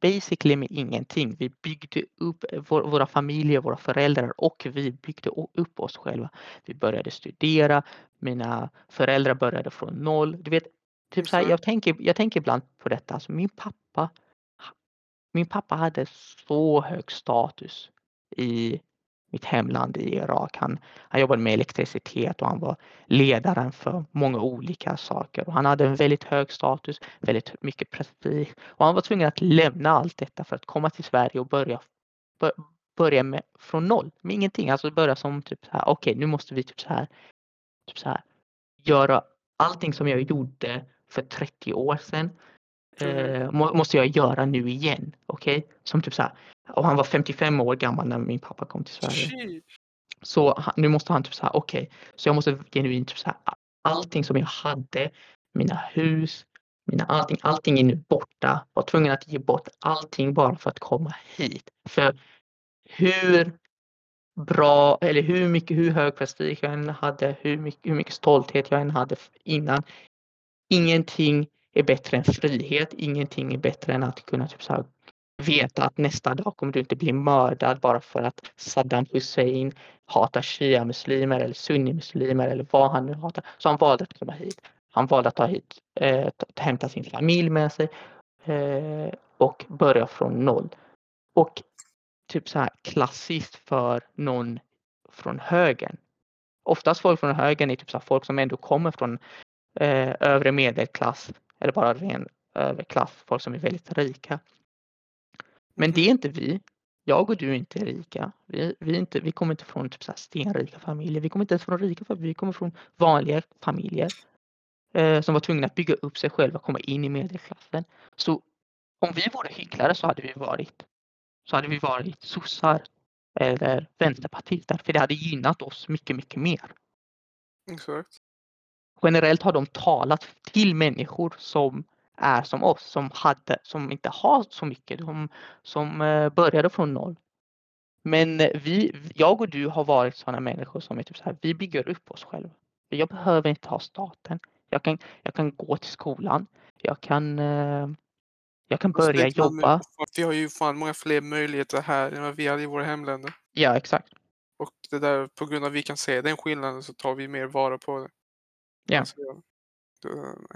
basically med ingenting. Vi byggde upp vår, våra familjer, våra föräldrar och vi byggde upp oss själva. Vi började studera, mina föräldrar började från noll. Du vet, typ så här, jag, tänker, jag tänker ibland på detta. Alltså min pappa, min pappa hade så hög status i mitt hemland i Irak. Han, han jobbade med elektricitet och han var ledaren för många olika saker. Och han hade en väldigt hög status, väldigt mycket prestige. Och han var tvungen att lämna allt detta för att komma till Sverige och börja, bör, börja med, från noll, med ingenting. Alltså börja som typ så här, okej nu måste vi typ så här, typ så här göra allting som jag gjorde för 30 år sedan Mhm. eh, må, måste jag göra nu igen. Okej? Som typ så här. Och han var 55 år gammal när min pappa kom till Sverige. Så nu måste han typ så här, okej, så jag måste genuint typ så här, allting som jag hade, mina hus, mina allting, allting är nu borta. Var tvungen att ge bort allting bara för att komma hit. För hur bra eller hur mycket, hur hög prestige jag än hade, hur mycket, hur mycket stolthet jag än hade innan. Ingenting är bättre än frihet. Ingenting är bättre än att kunna typ så här veta att nästa dag kommer du inte bli mördad bara för att Saddam Hussein hatar shia-muslimer eller sunni-muslimer eller vad han nu hatar. Så han valde att komma hit. Han valde att ta hit, eh, hämta sin familj med sig eh, och börja från noll. Och typ så här klassiskt för någon från högern. Oftast folk från högern är typ så här folk som ändå kommer från eh, övre medelklass eller bara ren överklass, folk som är väldigt rika. Men det är inte vi. Jag och du är inte rika. Vi, vi, inte, vi kommer inte från typ så stenrika familjer. Vi kommer inte ens från rika familjer. Vi kommer från vanliga familjer eh, som var tvungna att bygga upp sig själva och komma in i medelklassen. Så om vi vore hycklare så hade vi varit så hade vi varit sossar eller vänsterpartister för det hade gynnat oss mycket, mycket mer. Exakt. Generellt har de talat till människor som är som oss, som, hade, som inte har så mycket, de, som eh, började från noll. Men eh, vi, jag och du har varit sådana människor som är typ så här, vi bygger upp oss själva. Jag behöver inte ha staten. Jag kan, jag kan gå till skolan. Jag kan, eh, jag kan Alltså, börja man- jobba. Vi har ju fan många fler möjligheter här än vad vi hade i våra hemländer. Ja, exakt. Och det där, på grund av att vi kan se den skillnaden så tar vi mer vara på det. Ja. Alltså,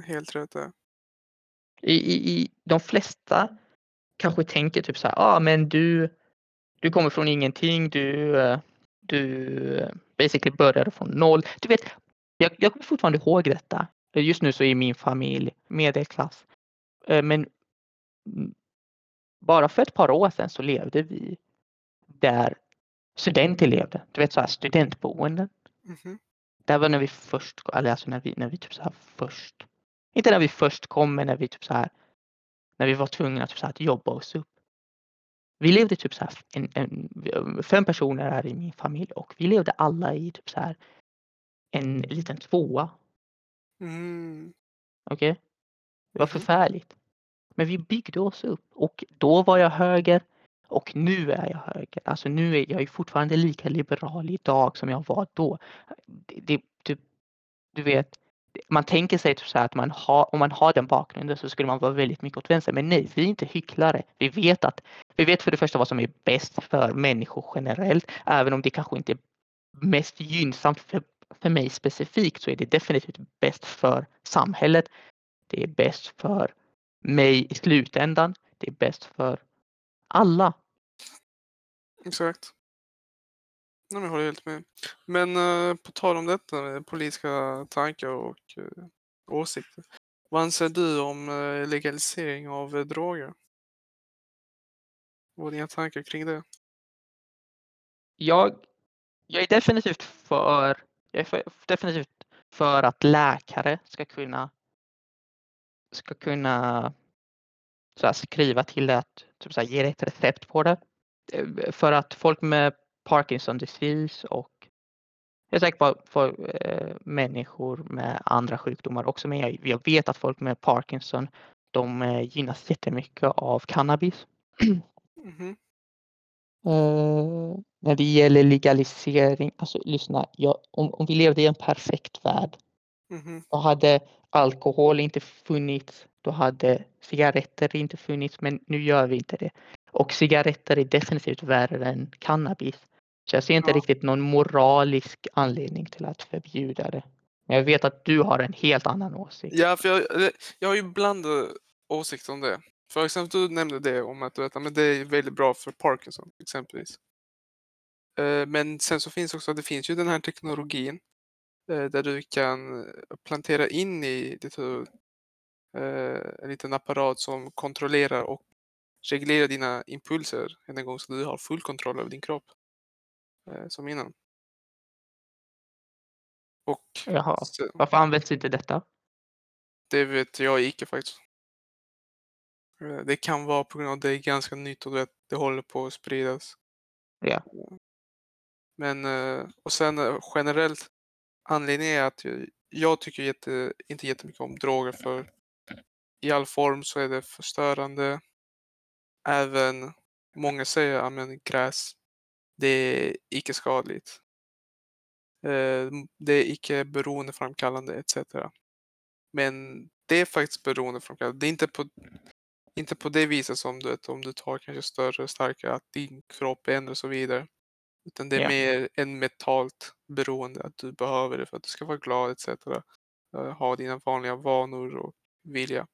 helt rätt där. I, i, i de flesta kanske tänker typ så här, ah, men du, du kommer från ingenting, du, eh, du eh, basically började från noll. Du vet, jag, jag kommer fortfarande ihåg detta. Just nu så är min familj medelklass. Eh, Men mm, bara för ett par år sedan så levde vi där studenter levde. Du vet så här studentboenden. Mhm. Det var när vi först, eller alltså när vi, när vi typ så här först, inte när vi först kom men när vi typ så här, när vi var tvungna typ så här att jobba oss upp. Vi levde typ så här, en, en, fem personer är i min familj och vi levde alla i typ så här en liten tvåa. Mm. Okej? Det var Mhm. förfärligt. Men vi byggde oss upp och då var jag höger och nu är jag höger. Alltså nu är jag fortfarande lika liberal idag som jag var då. Det, det, du, du vet, man tänker sig typ så här att man har, om man har den bakgrunden så skulle man vara väldigt mycket åt vänster. Men nej, vi är inte hycklare. Vi vet att vi vet för det första vad som är bäst för människor generellt. Även om det kanske inte är mest gynnsamt för, för mig specifikt så är det definitivt bäst för samhället. Det är bäst för mig i slutändan. Det är bäst för alla. Exakt. Nej, men jag håller helt med. Men eh, på tal om detta med politiska tankar och eh, åsikter. Vad anser du om eh, legalisering av eh, droger? Vad är dina tankar kring det? Jag, jag är definitivt för, jag är för, definitivt för att läkare ska kunna ska kunna så här, skriva till det att typ så här, ge dig ett recept på det. Eh, för att folk med Parkinson disease och jag är säker på för, eh, människor med andra sjukdomar också, men jag, jag vet att folk med Parkinson de eh, gynnas jättemycket av cannabis. Mhm. Eh, när det gäller legalisering, alltså lyssna, jag, om, om vi levde i en perfekt värld, Mhm. då hade alkohol inte funnits, då hade cigaretter inte funnits, men nu gör vi inte det. Och cigaretter är definitivt värre än cannabis. Så jag ser inte Ja. riktigt någon moralisk anledning till att förbjuda det. Men jag vet att du har en helt annan åsikt. Ja, för jag, jag har ju blandade åsikter om det. För exempel du nämnde det om att du vet, men det är väldigt bra för Parkinson exempelvis. Eh, Men sen så finns också, det finns ju den här teknologin eh, där du kan plantera in i ditt huvud eh, en liten apparat som kontrollerar och reglerar dina impulser en gång så du har full kontroll över din kropp. Eh, Som innan. Och Jaha. så- Varför används inte detta? Det vet jag icke faktiskt. Eh, Det kan vara på grund av att det är ganska nytt och det håller på att spridas. Ja. Men eh, och sen generellt anledningen är att jag, tycker jätte, inte jättemycket om droger för i all form så är det förstörande. Även många säger att gräs, det är icke skadligt. Eh, Det är icke beroendeframkallande etc. Men det är faktiskt beroendeframkallande. Det är inte på, inte på det viset som du vet, om du tar kanske större, starkare, att din kropp ändras och så vidare. Utan det är Ja. mer en mentalt beroende, att du behöver det för att du ska vara glad etc. Eh, Ha dina vanliga vanor och vilja.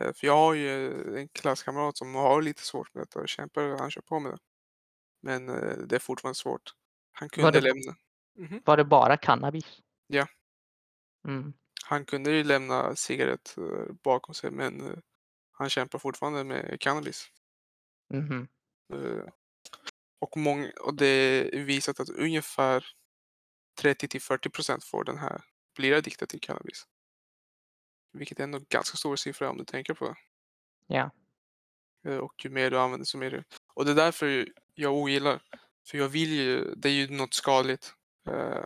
Eh, För jag har ju en klasskamrat som har lite svårt med detta och kämpar, han kör på med det. Men eh, det är fortfarande svårt. Han Var kunde det- lämna. Mhm. Var det bara cannabis? Ja. Mm. Han kunde ju lämna cigarett eh, bakom sig men eh, han kämpar fortfarande med cannabis. Mhm. Eh, Och, många, och det är visat att ungefär 30 till 40 procent får den här, blir addikta till cannabis. Vilket är ändå ganska stor siffra om du tänker på det. Ja. Och ju mer du använder så mer du... Och det är därför jag ogillar. För jag vill ju, det är ju något skadligt. Eh,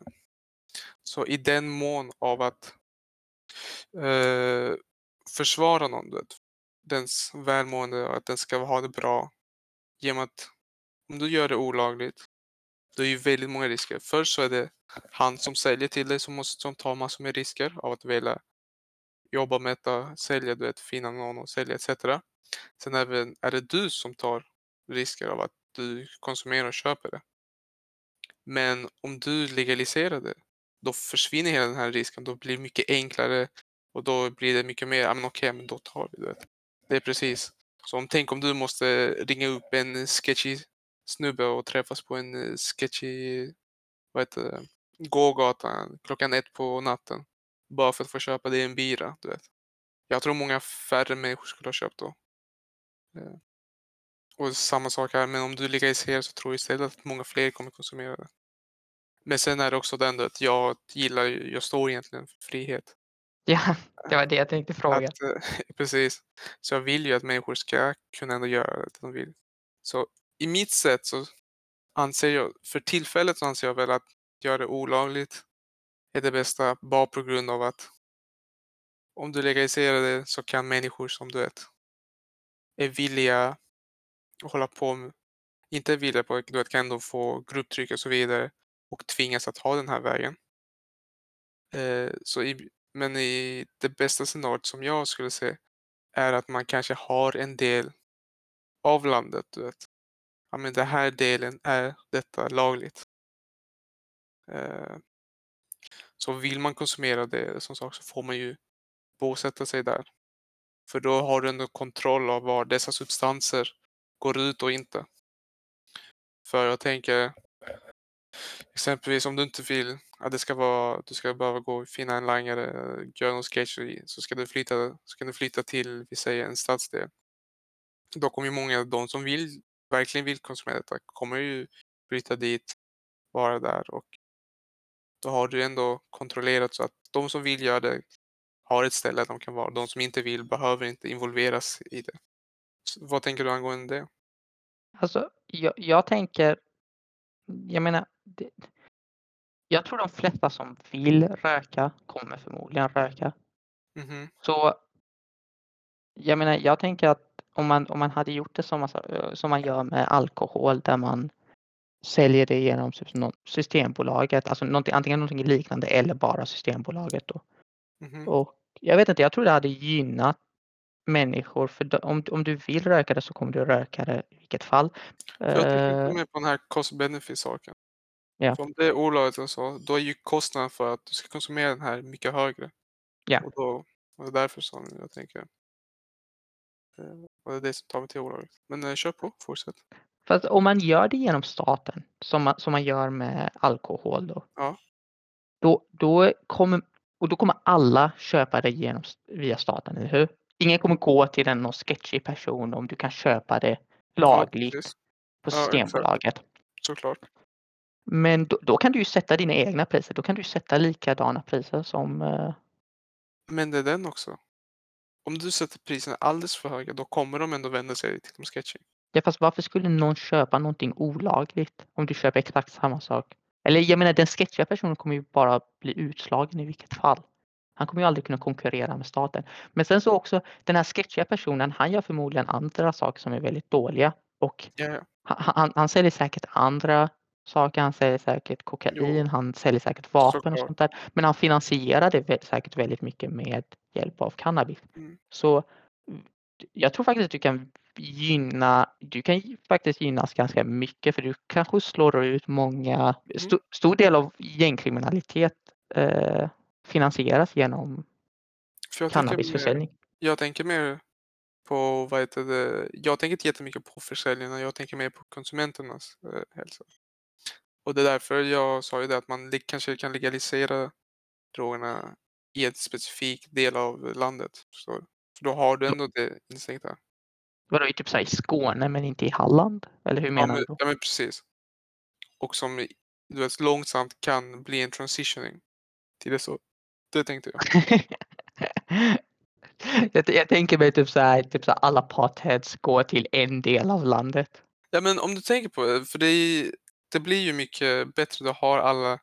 Så i den mån av att eh, försvara någon, vet, dens välmående och att den ska ha det bra. Genom att om du gör det olagligt, då är ju väldigt många risker. Först så är det han som säljer till dig som måste som tar massor med risker av att vilja jobba med detta, eh, sälja, du vet, finna någon och sälja etc. Sen även är det du som tar risker av att du konsumerar och köper det. Men om du legaliserar det, då försvinner hela den här risken. Då blir det mycket enklare och då blir det mycket mer, ja men okej, men då tar vi det. Det är precis. Så om, tänk om du måste ringa upp en sketchy snubbe och träffas på en eh, sketchy, vad heter det, gågata klockan ett på natten. Bara för att få köpa dig en bira, du vet. Jag tror många färre människor skulle ha köpt då. Eh. Och samma sak här, men om du legaliserar så tror jag istället att många fler kommer konsumera det. Men sen är det också den att jag gillar, jag står egentligen för frihet. Ja, det var det jag tänkte fråga. Att, eh, precis. Så jag vill ju att människor ska kunna ändå göra det de vill. Så i mitt sätt så anser jag, för tillfället så anser jag väl att göra det olagligt är det bästa bara på grund av att om du legaliserar det så kan människor som du vet är villiga hålla på med, inte vila på, du vet, kan ändå få grupptryck och så vidare och tvingas att ha den här vägen. Eh, så i, men i det bästa scenariot som jag skulle se är att man kanske har en del av landet, du vet. Ja, men den här delen är detta lagligt. Eh, så vill man konsumera det som sagt så får man ju bosätta sig där. För då har du ändå kontroll av var dessa substanser går ut och inte. För jag tänker, Exempelvis om du inte vill att det ska vara, du ska behöva gå och finna en langare, göra någon sketch så ska du flytta, ska du flytta till, vi säger en stadsdel. Då kommer ju många av de som vill, verkligen vill konsumera detta, kommer ju flytta dit, vara där och då har du ändå kontrollerat så att de som vill göra det har ett ställe de kan vara. De som inte vill behöver inte involveras i det. Vad tänker du angående det? Alltså, jag, jag tänker, jag menar, det, jag tror de flesta som vill röka kommer förmodligen röka. Mhm. Så jag menar, jag tänker att om man, om man hade gjort det som man, som man gör med alkohol där man säljer det genom typ Systembolaget, alltså någonting, antingen någonting liknande eller bara Systembolaget då. Mhm. Och jag vet inte, jag tror det hade gynnat människor för om, om du vill röka det så kommer du röka det i vilket fall. Jag tänker Eh, mer på den här cost-benefit-saken. Ja. För om det är olagligt så, då är ju kostnaden för att du ska konsumera den här mycket högre. Ja. Och, då, och det är därför som jag tänker. eh, Och det är det som tar mig till olagligt. Men eh, kör på, fortsätt. Fast om man gör det genom staten som man, som man gör med alkohol då. Ja. Då, då, kommer, och då kommer alla köpa det genom, via staten, eller hur? Ingen kommer gå till en någon sketchig person om du kan köpa det lagligt Ja, på Ja. Systembolaget. Såklart. Men då, då kan du ju sätta dina egna priser. Då kan du sätta likadana priser som eh, Men det är den också. Om du sätter priserna alldeles för höga, då kommer de ändå vända sig till de sketchy. Ja, fast varför skulle någon köpa någonting olagligt om du köper exakt samma sak? Eller jag menar, den sketchiga personen kommer ju bara bli utslagen i vilket fall. Han kommer ju aldrig kunna konkurrera med staten. Men sen så också den här sketchiga personen, han gör förmodligen andra saker som är väldigt dåliga och ja. han, han, han säljer säkert andra saker. Han säljer säkert kokain, Jo. han säljer säkert vapen och Såklart. sånt där. Men han finansierar det säkert väldigt mycket med hjälp av cannabis. Mm. Så mm, jag tror faktiskt att du kan gynna, du kan faktiskt gynnas ganska mycket för du kanske slår ut många, sto, stor del av gängkriminalitet eh, finansieras genom För jag tänker, mer, cannabisförsäljning. jag tänker mer på, vad heter det, jag tänker inte jättemycket på försäljarna, jag tänker mer på konsumenternas eh, hälsa. Och det är därför jag sa ju det att man kanske kan legalisera drogerna i en specifik del av landet. Så, för då har du ändå det instängt där. Vadå, typ så i Skåne men inte i Halland? Eller hur Ja menar men, du ja men precis. Och som du vet, långsamt kan bli en transitioning till det så. Det tänkte jag. jag, jag tänker mig typ så här, typ så här alla potheads går till en del av landet. Ja men om du tänker på det, för det, är, det blir ju mycket bättre då har alla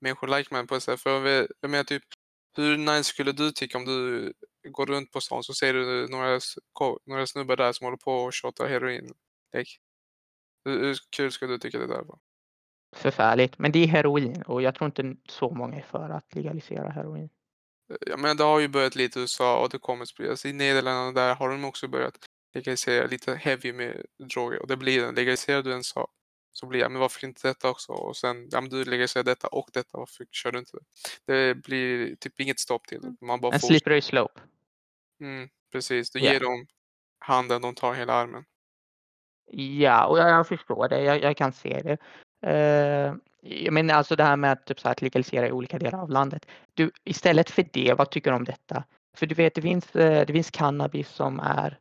människor like man på sätt. För vet- jag menar typ, hur nice skulle du tycka om du går runt på stan så ser du några, några snubbar där som håller på och shottar heroin. Like, hur, hur kul skulle du tycka det där var? Förfärligt. Men det är heroin och jag tror inte så många är för att legalisera heroin. Ja, men det har ju börjat lite i USA och det kommer spridas. I Nederländerna där har de också börjat legalisera lite heavy med droger. Och det blir den. Legaliserar du en sak så blir jag, men varför inte detta också? Och sen, ja men du legaliserar detta och detta, varför kör du inte det? Det blir typ inget stopp till det. Man bara En får... slippery slope. Mm, precis, du Ja. ger dem handen, de tar hela armen. Ja, och jag, jag förstår det. Jag, jag kan se det. Eh, jag menar alltså det här med att, typ så här, att legalisera i olika delar av landet. Du, istället för det, vad tycker du om detta? För du vet, det finns, eh, det finns cannabis som är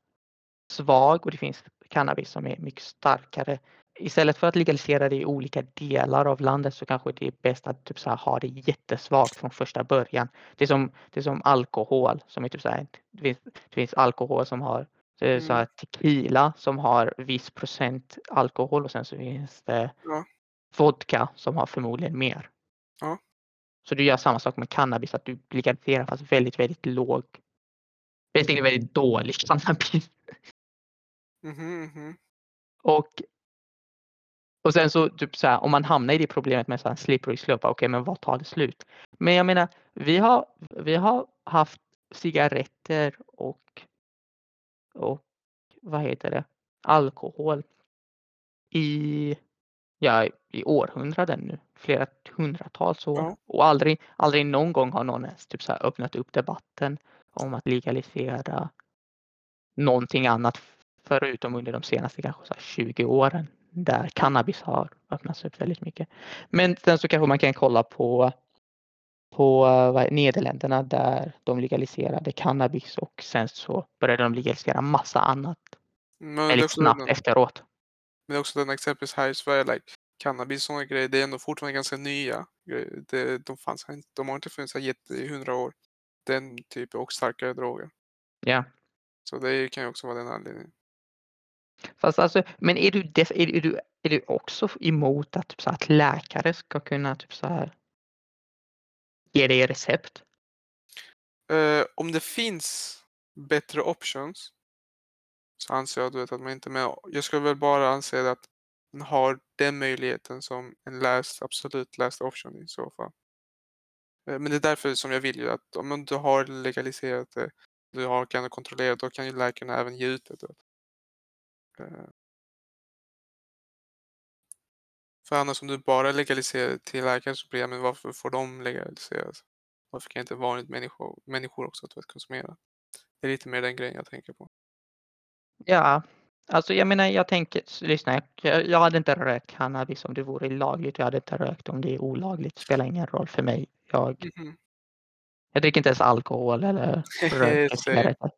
svag och det finns cannabis som är mycket starkare. Istället för att legalisera det i olika delar av landet så kanske det är bäst att typ så här, ha det jättesvagt från första början. Det är som, det är som alkohol. Som är typ så här, det, finns, det finns alkohol som har eh, så här, tequila som har viss procent alkohol och sen så finns det Ja. Vodka som har förmodligen mer. Ja. Så du gör samma sak med cannabis, att du legaliserar fast väldigt, väldigt låg. Basically väldigt dålig cannabis. Mhm, mhm. Och, och sen så typ så här, om man hamnar i det problemet med så här slippery slope, okej men vad tar det slut? Men jag menar, vi har, vi har haft cigaretter och, och vad heter det, alkohol i, ja, i århundraden nu, flera hundratals år. Ja. Och aldrig, aldrig någon gång har någon ens typ så öppnat upp debatten om att legalisera någonting annat förutom under de senaste kanske så här 20 åren där cannabis har öppnats upp väldigt mycket. Men sen så kanske man kan kolla på på eh, vad Nederländerna där de legaliserade cannabis och sen så började de legalisera massa annat väldigt snabbt efteråt. Men också den exempelvis här i Sverige, like, cannabis och sådana grejer, det är ändå fortfarande ganska nya grejer. Det, de, fanns, inte- de har inte funnits här i hundra år. Den typen och starkare droger. Ja. Så det kan ju också vara den anledningen. Fast alltså, men är du, def, är, är, du, är du också emot att, typ så att läkare ska kunna typ så här ge dig recept? Eh, om det finns bättre options så anser jag du vet, att man inte med. Jag skulle väl bara anse att man har den möjligheten som en last, absolut last option i så fall. Eh, men det är därför som jag vill ju att om du har legaliserat det, du har, kan kontrollera, då kan ju läkarna även ge ut det. Eh. För annars om du bara legaliserar till läkare så blir det, men varför får de legaliseras? Varför kan inte vanligt människor, människor också att konsumera? Det är lite mer den grejen jag tänker på. Ja, alltså jag menar jag tänker, lyssna, jag, jag hade inte rökt cannabis om det vore lagligt. Jag hade inte rökt om det är olagligt. Det spelar ingen roll för mig. Jag, Mhm. jag dricker inte ens alkohol eller röker.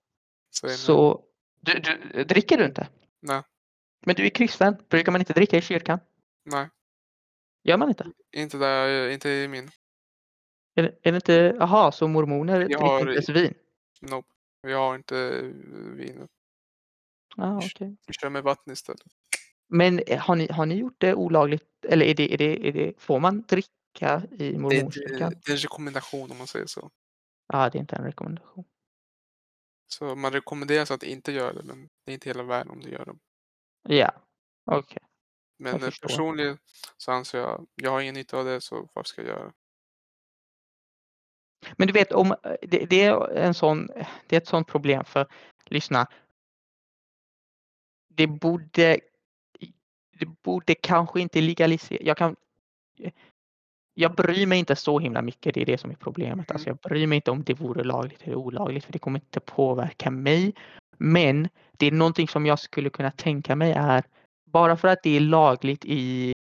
Så. Så du, du, dricker du inte? Nej, Men du är kristen. Brukar man inte dricka i kyrkan? nej, Gör man inte? inte där, inte i min. Är, är det inte, jaha, så mormoner Jag dricker har- inte ens vin? Nope. Jag har inte eh, vin. Ah, okej. Vi kör med vatten istället. Men eh, har ni, har ni gjort det olagligt? Eller är det, är det, är det, får man dricka i Det, det, mormonkyrkan? det är en rekommendation om man säger så. Ja, det är inte en rekommendation. Så man rekommenderas att inte göra det, men det är inte hela världen om du gör det. Ja, okej. Men Jag eh, personligen så anser jag, jag har ingen nytta av det, så varför ska jag göra det? Men du vet, om, det, det, är en sån, det är ett sånt problem för, lyssna. Det borde, det borde kanske inte legaliseras. Jag, kan, jag bryr mig inte så himla mycket, det är det som är problemet. Alltså jag bryr mig inte om det vore lagligt eller olagligt, för det kommer inte påverka mig. Men det är någonting som jag skulle kunna tänka mig är, bara för att det är lagligt i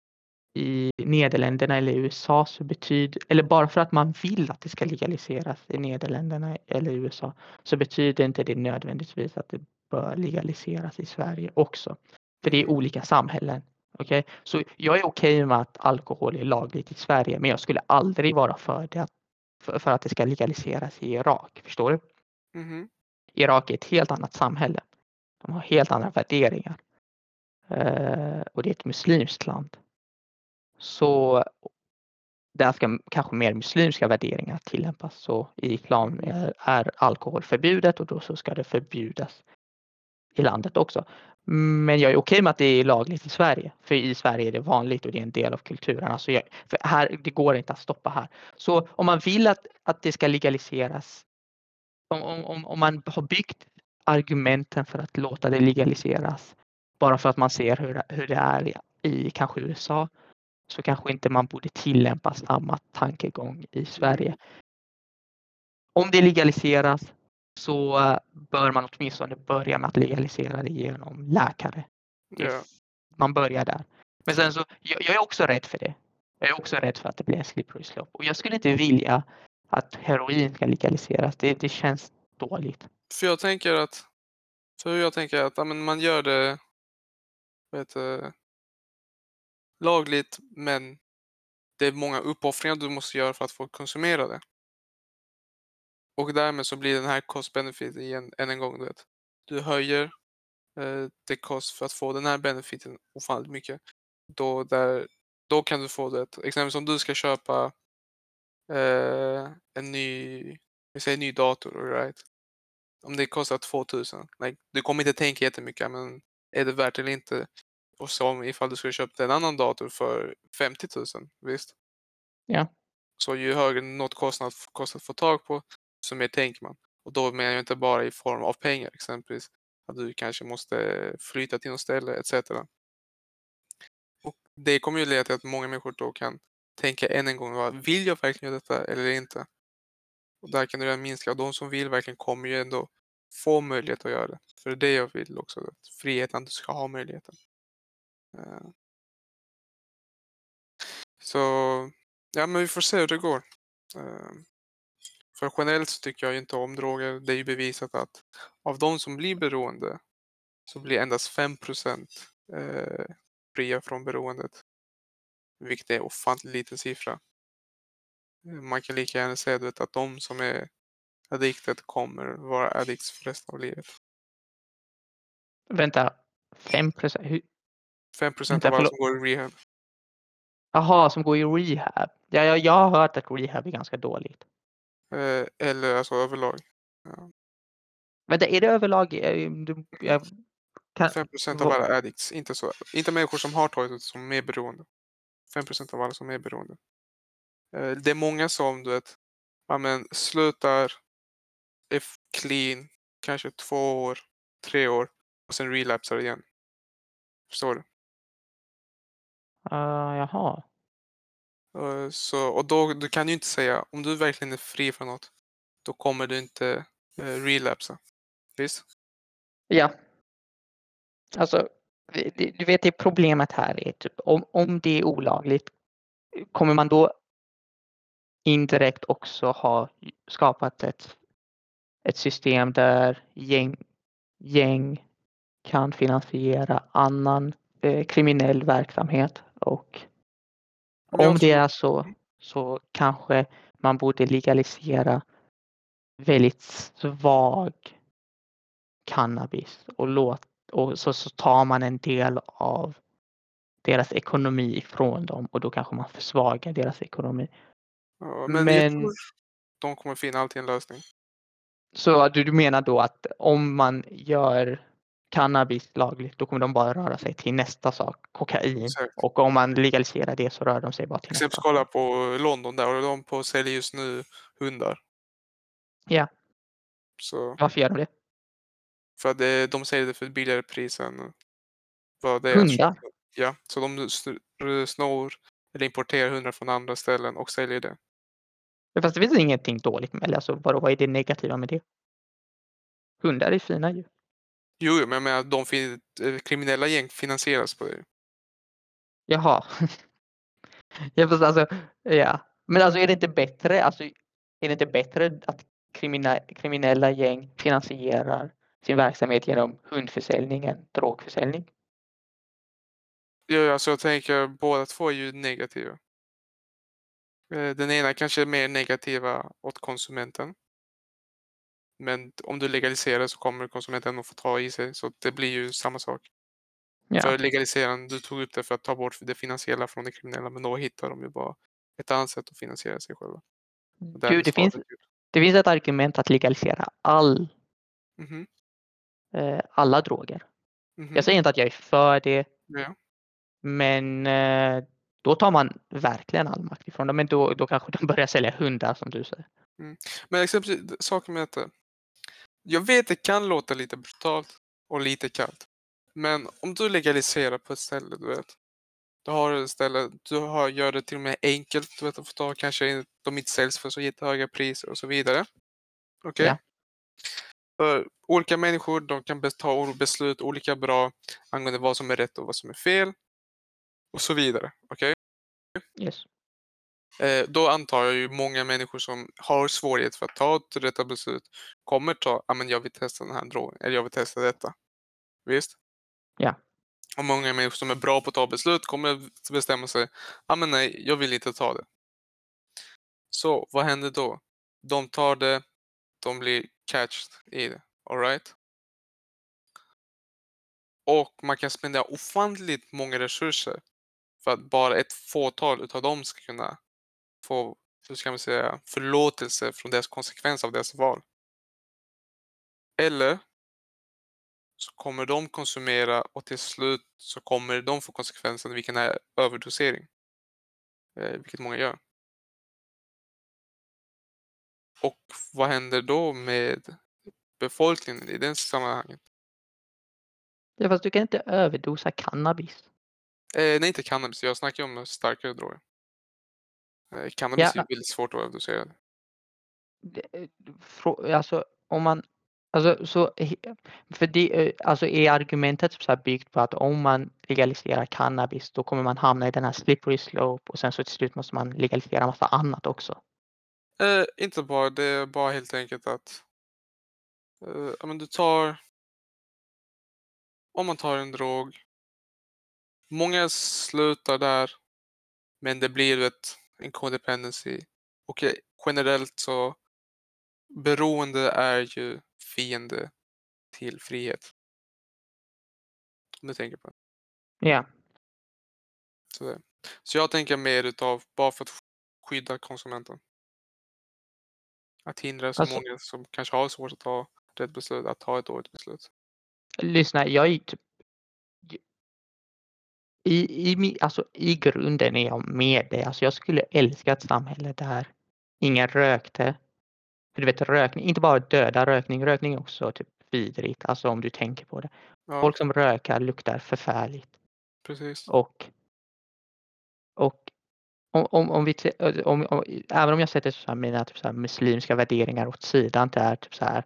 i Nederländerna eller USA så betyder, eller bara för att man vill att det ska legaliseras i Nederländerna eller USA så betyder inte det nödvändigtvis att det bör legaliseras i Sverige också. För det är Mm. olika samhällen. Okej, Så jag är okej med att alkohol är lagligt i Sverige men jag skulle aldrig vara för det att, för, för att det ska legaliseras i Irak. Förstår du? Mhm. Irak är ett helt annat samhälle. De har helt andra värderingar. Eh, och det är ett muslimskt land. Så där ska kanske mer muslimska värderingar tillämpas. Så i islam Mm. är, är alkohol förbjudet och då så ska det förbjudas i landet också. Men jag är okej med att det är lagligt i Sverige. För i Sverige är det vanligt och det är en del av kulturen. Alltså jag, för här, det går inte att stoppa här. Så om man vill att, att det ska legaliseras. Om, om- om, man har byggt argumenten för att låta det legaliseras. Bara för att man ser hur, det- hur det är i, i kanske USA. Så kanske inte man borde tillämpa samma tankegång i Sverige. Om det legaliseras så bör man åtminstone börja med att legalisera det genom läkare. Ja. man börjar där. Men sen så, jag, jag är också rädd för det. Jag är också rädd för att det blir en slippery slope. Och jag skulle inte vilja att heroin ska legaliseras. Det, det känns dåligt. För jag tänker att, för jag tänker att ja, men man gör det det, lagligt, men det är många uppoffringar du måste göra för att få konsumera det. Och därmed så blir den här cost benefit igen, än en gång, du vet. Du höjer eh, det kost för att få den här benefiten ofantligt mycket. Då, där, då kan du få det. Exempelvis om du ska köpa eh, en ny, vi säger ny dator, right? Om det kostar 2000, like, du kommer inte tänka jättemycket, men är det värt eller inte? Och som ifall du skulle köpt en annan dator för 50 000, visst? Ja. Så ju högre något kostnad kostar att få tag på, så mer tänker man. Och då menar jag inte bara i form av pengar, exempelvis att du kanske måste flytta till något ställe etc. Och det kommer ju leda till att många människor då kan tänka än en gång, vill jag verkligen göra detta eller inte? Och där kan det redan minska. Och de som vill verkligen kommer ju ändå få möjlighet att göra det. För det är det jag vill också. Att friheten, du ska ha möjligheten. Eh. Så ja, men vi får se hur det går. Eh. För generellt så tycker jag inte om droger. Det är ju bevisat att av de som blir beroende så blir endast 5 eh, fria från beroendet. Vilket är ofantligt liten siffra. Eh, Man kan lika gärna säga vet, att de som är addicted kommer vara addicts för resten av livet. Vänta, 5 procent? 5 Vänta, av alla som går i rehab. Jaha, som går i rehab. Ja, jag, jag har hört att rehab är ganska dåligt. Eh, eller alltså överlag. Vänta, är det överlag? eh, du- Jag, kan, 5% av vad- alla addicts. Inte, så, inte människor som har tagit det som är beroende. 5% av alla som är beroende. Eh, det är många som du vet, ja, men, slutar, är clean, kanske två år, tre år och sen relapsar igen. Förstår du? Ah, jaha. Eh, så, och då du kan ju inte säga, om du verkligen är fri från något, då kommer du inte eh, relapsa. Visst? Ja. Alltså, du vet det problemet här är typ om, om det är olagligt, kommer man då indirekt också ha skapat ett, ett system där gäng, gäng kan finansiera annan eh, kriminell verksamhet och om det är så så kanske man borde legalisera väldigt svag cannabis och, låt, och så, så tar man en del av deras ekonomi ifrån dem och då kanske man försvagar deras ekonomi. Ja, men, Men- de kommer finna alltid en lösning. Så du, du menar då att om man gör cannabis lagligt då kommer de bara röra sig till nästa sak, kokain. Exakt. Och om man legaliserar det så rör de sig bara till Exempelvis nästa. kolla på London där och de på säljer just nu hundar. Ja. Så Varför gör de det? för att det, de säljer det för ett billigare pris än vad det är. Hundar? Ja, så de sn- snor eller importerar hundar från andra ställen och säljer det. Fast det finns ingenting dåligt med det. Alltså, vadå, vad är det negativa med det? Hundar är fina ju. Jo, men jag menar, de fin- eh, kriminella gäng finansieras på det. Jaha. ja, fast alltså, ja. Men alltså är det inte bättre, alltså, är det inte bättre att krimina, kriminella gäng finansierar sin verksamhet genom hundförsäljning än drogförsäljning? Ja, alltså jag tänker båda två är ju negativa. Eh, Den ena kanske är mer negativa åt konsumenten. Men om du legaliserar så kommer konsumenten att få ta i sig så det blir ju samma sak. Ja. För legaliseraren, du tog upp det för att ta bort det finansiella från det kriminella men då hittar de ju bara ett annat sätt att finansiera sig själva. Gud, det, finns, det finns ett argument att legalisera all, Mhm, eh, alla droger. mhm. Jag säger inte att jag är för det, Ja. men eh, då tar man verkligen all makt ifrån dem. Men då, då kanske de börjar sälja hundar som du säger. Men exempelvis saken med detta. Jag vet det kan låta lite brutalt och lite kallt. Men om du legaliserar på ett ställe, du vet. Du har ett ställe, du har, gör det till och med enkelt du vet, att få ta. Kanske de inte säljs för så jättehöga priser och så vidare. Okej? Ja. För olika människor de kan ta beslut olika bra angående vad som är rätt och vad som är fel. Och så vidare. Okej? Yes. Eh, då antar jag ju många människor som har svårighet för att ta ett rätta beslut kommer ta, ja men jag vill testa den här drogen, eller jag vill testa detta. Visst? Ja. Och många människor som är bra på att ta beslut kommer bestämma sig, ja men nej, jag vill inte ta det. Så vad händer då? De tar det, de blir catched i det. Alright? Och man kan spendera ofantligt många resurser för att bara ett fåtal utav dem ska kunna få, hur ska man säga, förlåtelse från deras konsekvens av deras val. Eller så kommer de konsumera och till slut så kommer de få konsekvensen vilken är överdosering. Eh, vilket många gör. Och vad händer då med befolkningen i det sammanhanget? Ja, fast du kan inte överdosa cannabis. Eh, nej, inte cannabis. Jag snackar om starkare droger. Eh, cannabis Ja. är väldigt svårt att överdosera. Det- frå- Alltså om man Alltså, så, för det, eh, alltså är argumentet så byggt på att om man legaliserar cannabis då kommer man hamna i den här slippery slope och sen så till slut måste man legalisera massa annat också? Eh, inte bara, det är bara helt enkelt att eh, men du tar om man tar en drog. Många slutar där, men det blir ett, en codependency. Och eh, generellt så beroende är ju fiende till frihet. Om du tänker på det. Ja. Så, så jag tänker mer utav bara för att skydda konsumenten. Att hindra så Alltså- många som kanske har svårt att ta rätt beslut, att ta ett dåligt beslut. Lyssna, jag är typ i, i, alltså, I grunden är jag med dig. Alltså, jag skulle älska ett samhälle där ingen rökte. För du vet rökning, inte bara döda rökning, rökning är också typ vidrigt. Alltså om du tänker på det. Ja, Folk som rökar luktar förfärligt. precis. Och, och om, om, om vi, om, om, även om jag sätter så här mina typ så här muslimska värderingar åt sidan, det är typ så här,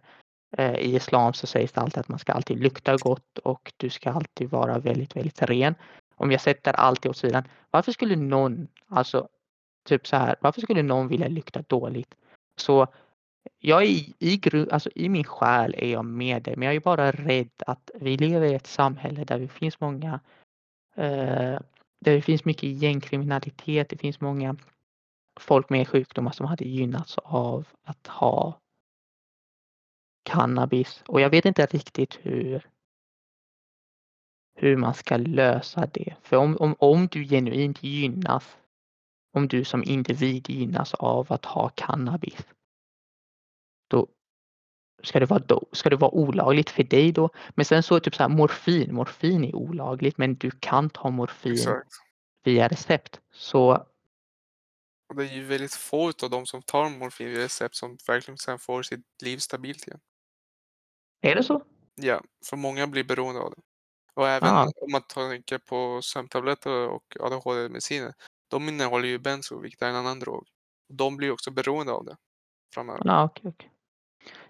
eh, i islam så sägs det alltid att man ska alltid lukta gott och du ska alltid vara väldigt, väldigt ren. Om jag sätter allt åt sidan, varför skulle någon, alltså typ så här, varför skulle någon vilja lukta dåligt? Så jag är i, i, alltså, i min själ är jag med dig, men jag är bara rädd att vi lever i ett samhälle där det finns många eh, där det finns mycket gängkriminalitet. Det finns många folk med sjukdomar som hade gynnats av att ha cannabis och jag vet inte riktigt hur hur man ska lösa det. För om, om, om du genuint gynnas, om du som individ gynnas av att ha cannabis, då ska det vara, då, ska det vara olagligt för dig då. Men sen så typ så här morfin, morfin är olagligt men du kan ta morfin Exakt. via recept. Så Och det är ju väldigt få av de som tar morfin vid recept som verkligen sen får sitt liv stabilt igen. är det så? Ja, för många blir beroende av det. Och även Ah. om man tänker på sömntabletter och ADHD-mediciner. De innehåller ju benzo, vilket är en annan drog. De blir också beroende av det framöver. Ja, okej, okej.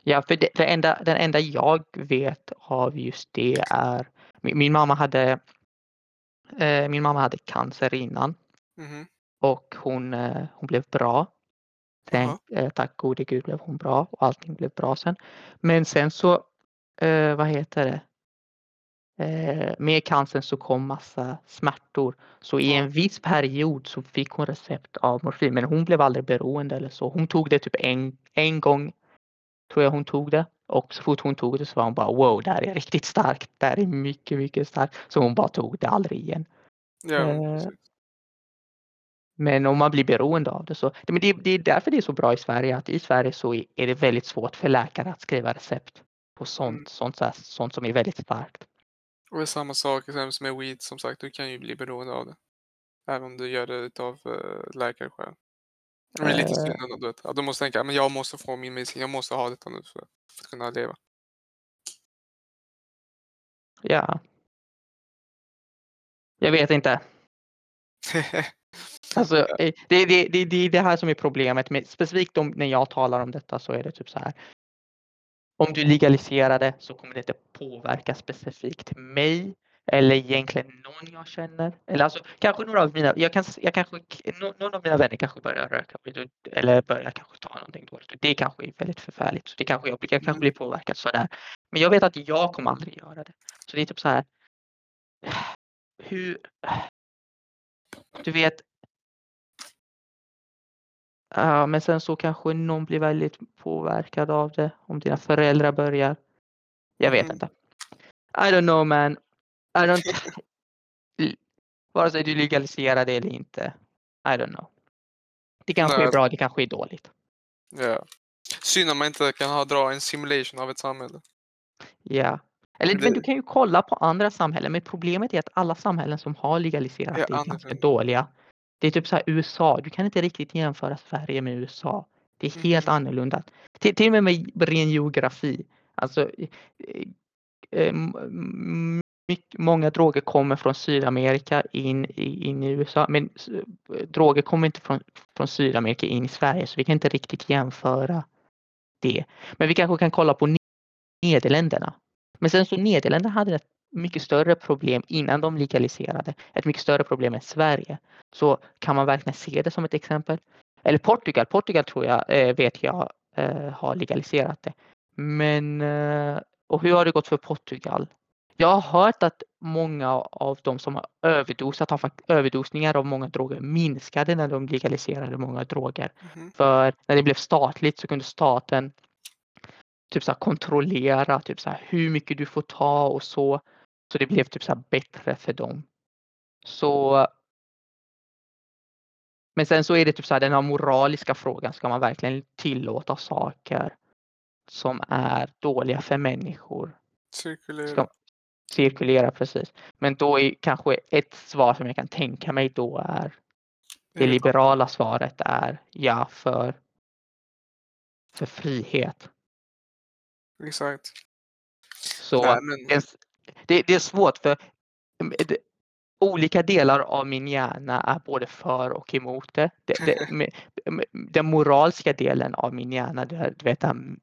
Ja, för det, det enda, den enda jag vet av just det är min, min mamma hade eh, min mamma hade cancer innan Mhm. och hon, eh, hon blev bra. Sen, Jaha. eh, tack gode gud blev hon bra och allting blev bra sen. Men sen så, eh, vad heter det? Eh, med cancern så kom massa smärtor. Så i en viss period så fick hon recept av morfin men hon blev aldrig beroende eller så. Hon tog det typ en, en gång tror jag hon tog det. Och så fort hon tog det så var hon bara wow, det här är riktigt starkt. Det här är mycket, mycket starkt. Så hon bara tog det aldrig igen. Ja, men Eh. Men om man blir beroende av det så. Men det, det är därför det är så bra i Sverige att i Sverige så är det väldigt svårt för läkare att skriva recept på sånt, Mm. sånt, så här, sånt som är väldigt starkt. Och det är samma sak exempelvis med weed. Som sagt, du kan ju bli beroende av det. Även om du gör det av uh, läkarskäl. Det är lite Eh. synd ändå. Du, vet. Ja, du måste tänka men jag måste få min medicin. Jag måste ha detta nu för, för att kunna leva. Ja. Jag vet inte. Alltså, eh, det, det, det, det är det här som är problemet. Med, specifikt om, när jag talar om detta så är det typ så här. Om du legaliserar det så kommer det inte påverka specifikt mig eller egentligen någon jag känner. Eller alltså kanske några av mina, jag kan, jag kanske, nå- någon av mina vänner kanske börjar röka eller börjar kanske ta någonting dåligt. Det kanske är väldigt förfärligt. Så det kanske jag, jag kanske Mm. blir påverkad sådär. Men jag vet att jag kommer aldrig göra det. Så det är typ så här. Hur, du vet. Ja, men sen så kanske någon blir väldigt påverkad av det om dina föräldrar börjar. Jag vet Mhm. inte. I don't know man. I don't... Vare sig du legaliserar det eller inte. I don't know. Det kanske Nej. är bra, det kanske är dåligt. ja. Synd att man inte kan ha, dra en simulation av ett samhälle. Ja. Eller Men men det- du kan ju kolla på andra samhällen. Men problemet är att alla samhällen som har legaliserat Ja, det är ganska dåliga. Det är typ så här USA. Du kan inte riktigt jämföra Sverige med USA. Det är helt Mhm. annorlunda. Till, till och med med ren geografi. Alltså, eh, eh, mycket, många droger kommer från Sydamerika in i, in i USA. Men s- droger kommer inte från, från Sydamerika in i Sverige. Så vi kan inte riktigt jämföra det. Men vi kanske kan kolla på Nederländerna. Men sen så Nederländerna hade ett mycket större problem innan de legaliserade. Ett mycket större problem än Sverige. Så kan man verkligen se det som ett exempel? Eller Portugal. Portugal tror jag, eh, vet jag, eh, har legaliserat det. Men eh, och hur har det gått för Portugal? Jag har hört att många av de som har överdosat har fakt- överdosningar av många droger minskade när de legaliserade många droger. Mhm. För när det blev statligt så kunde staten typ så kontrollera typ så hur mycket du får ta och så. Så det blev typ så bättre för dem. Så. Men sen så är det typ så här den här moraliska frågan. Ska man verkligen tillåta saker som är dåliga för människor? Cirkulera. Ska cirkulera precis. Men då är kanske ett svar som jag kan tänka mig då är det liberala svaret är ja för för frihet. Exakt. Så Nej, men, ens- det, det är svårt för mm, det, olika delar av min hjärna är både för och emot det. den moraliska delen av min hjärna, det, du vet den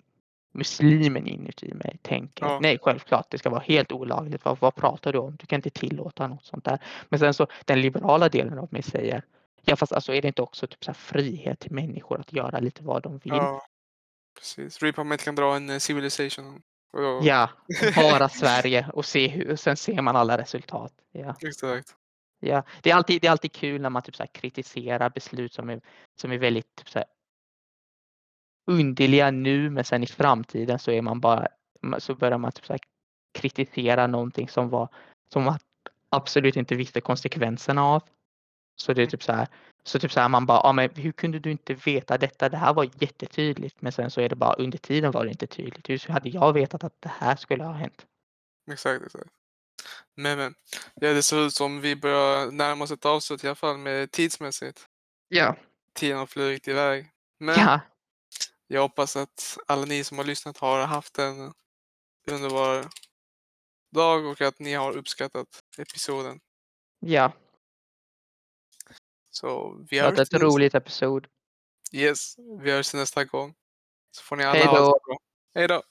muslimen inuti mig tänker Ja. nej självklart det ska vara helt olagligt. Vad, vad pratar du om? Du kan inte tillåta något sånt där. Men sen så den liberala delen av mig säger ja fast alltså är det inte också typ så frihet till människor att göra lite vad de vill? ja, precis. Reaper kan dra en eh, Och, Ja, bara Sverige och se hur, sen ser man alla resultat. Ja. Exakt. Ja, det är alltid, det är alltid kul när man typ så kritiserar beslut som är, som är väldigt typ så här underliga nu men sen i framtiden så är man bara så börjar man typ så kritisera någonting som var som man absolut inte visste konsekvenserna av. Så det är typ så här så typ så här man bara, ja men hur kunde du inte veta detta? Det här var jättetydligt men sen så är det bara under tiden var det inte tydligt. Hur hade jag vetat att det här skulle ha hänt? Exakt, exakt. Men, men. Ja, det ser ut som vi börjar närma oss ett avslut i alla fall med tidsmässigt. Ja. Tiden har flugit iväg. Men Ja, jag hoppas att alla ni som har lyssnat har haft en underbar dag och att ni har uppskattat episoden. ja. Så vi hörs ett roligt episod. Yes, vi hörs nästa gång. Så får ni alla Hej ha det bra. Hej då!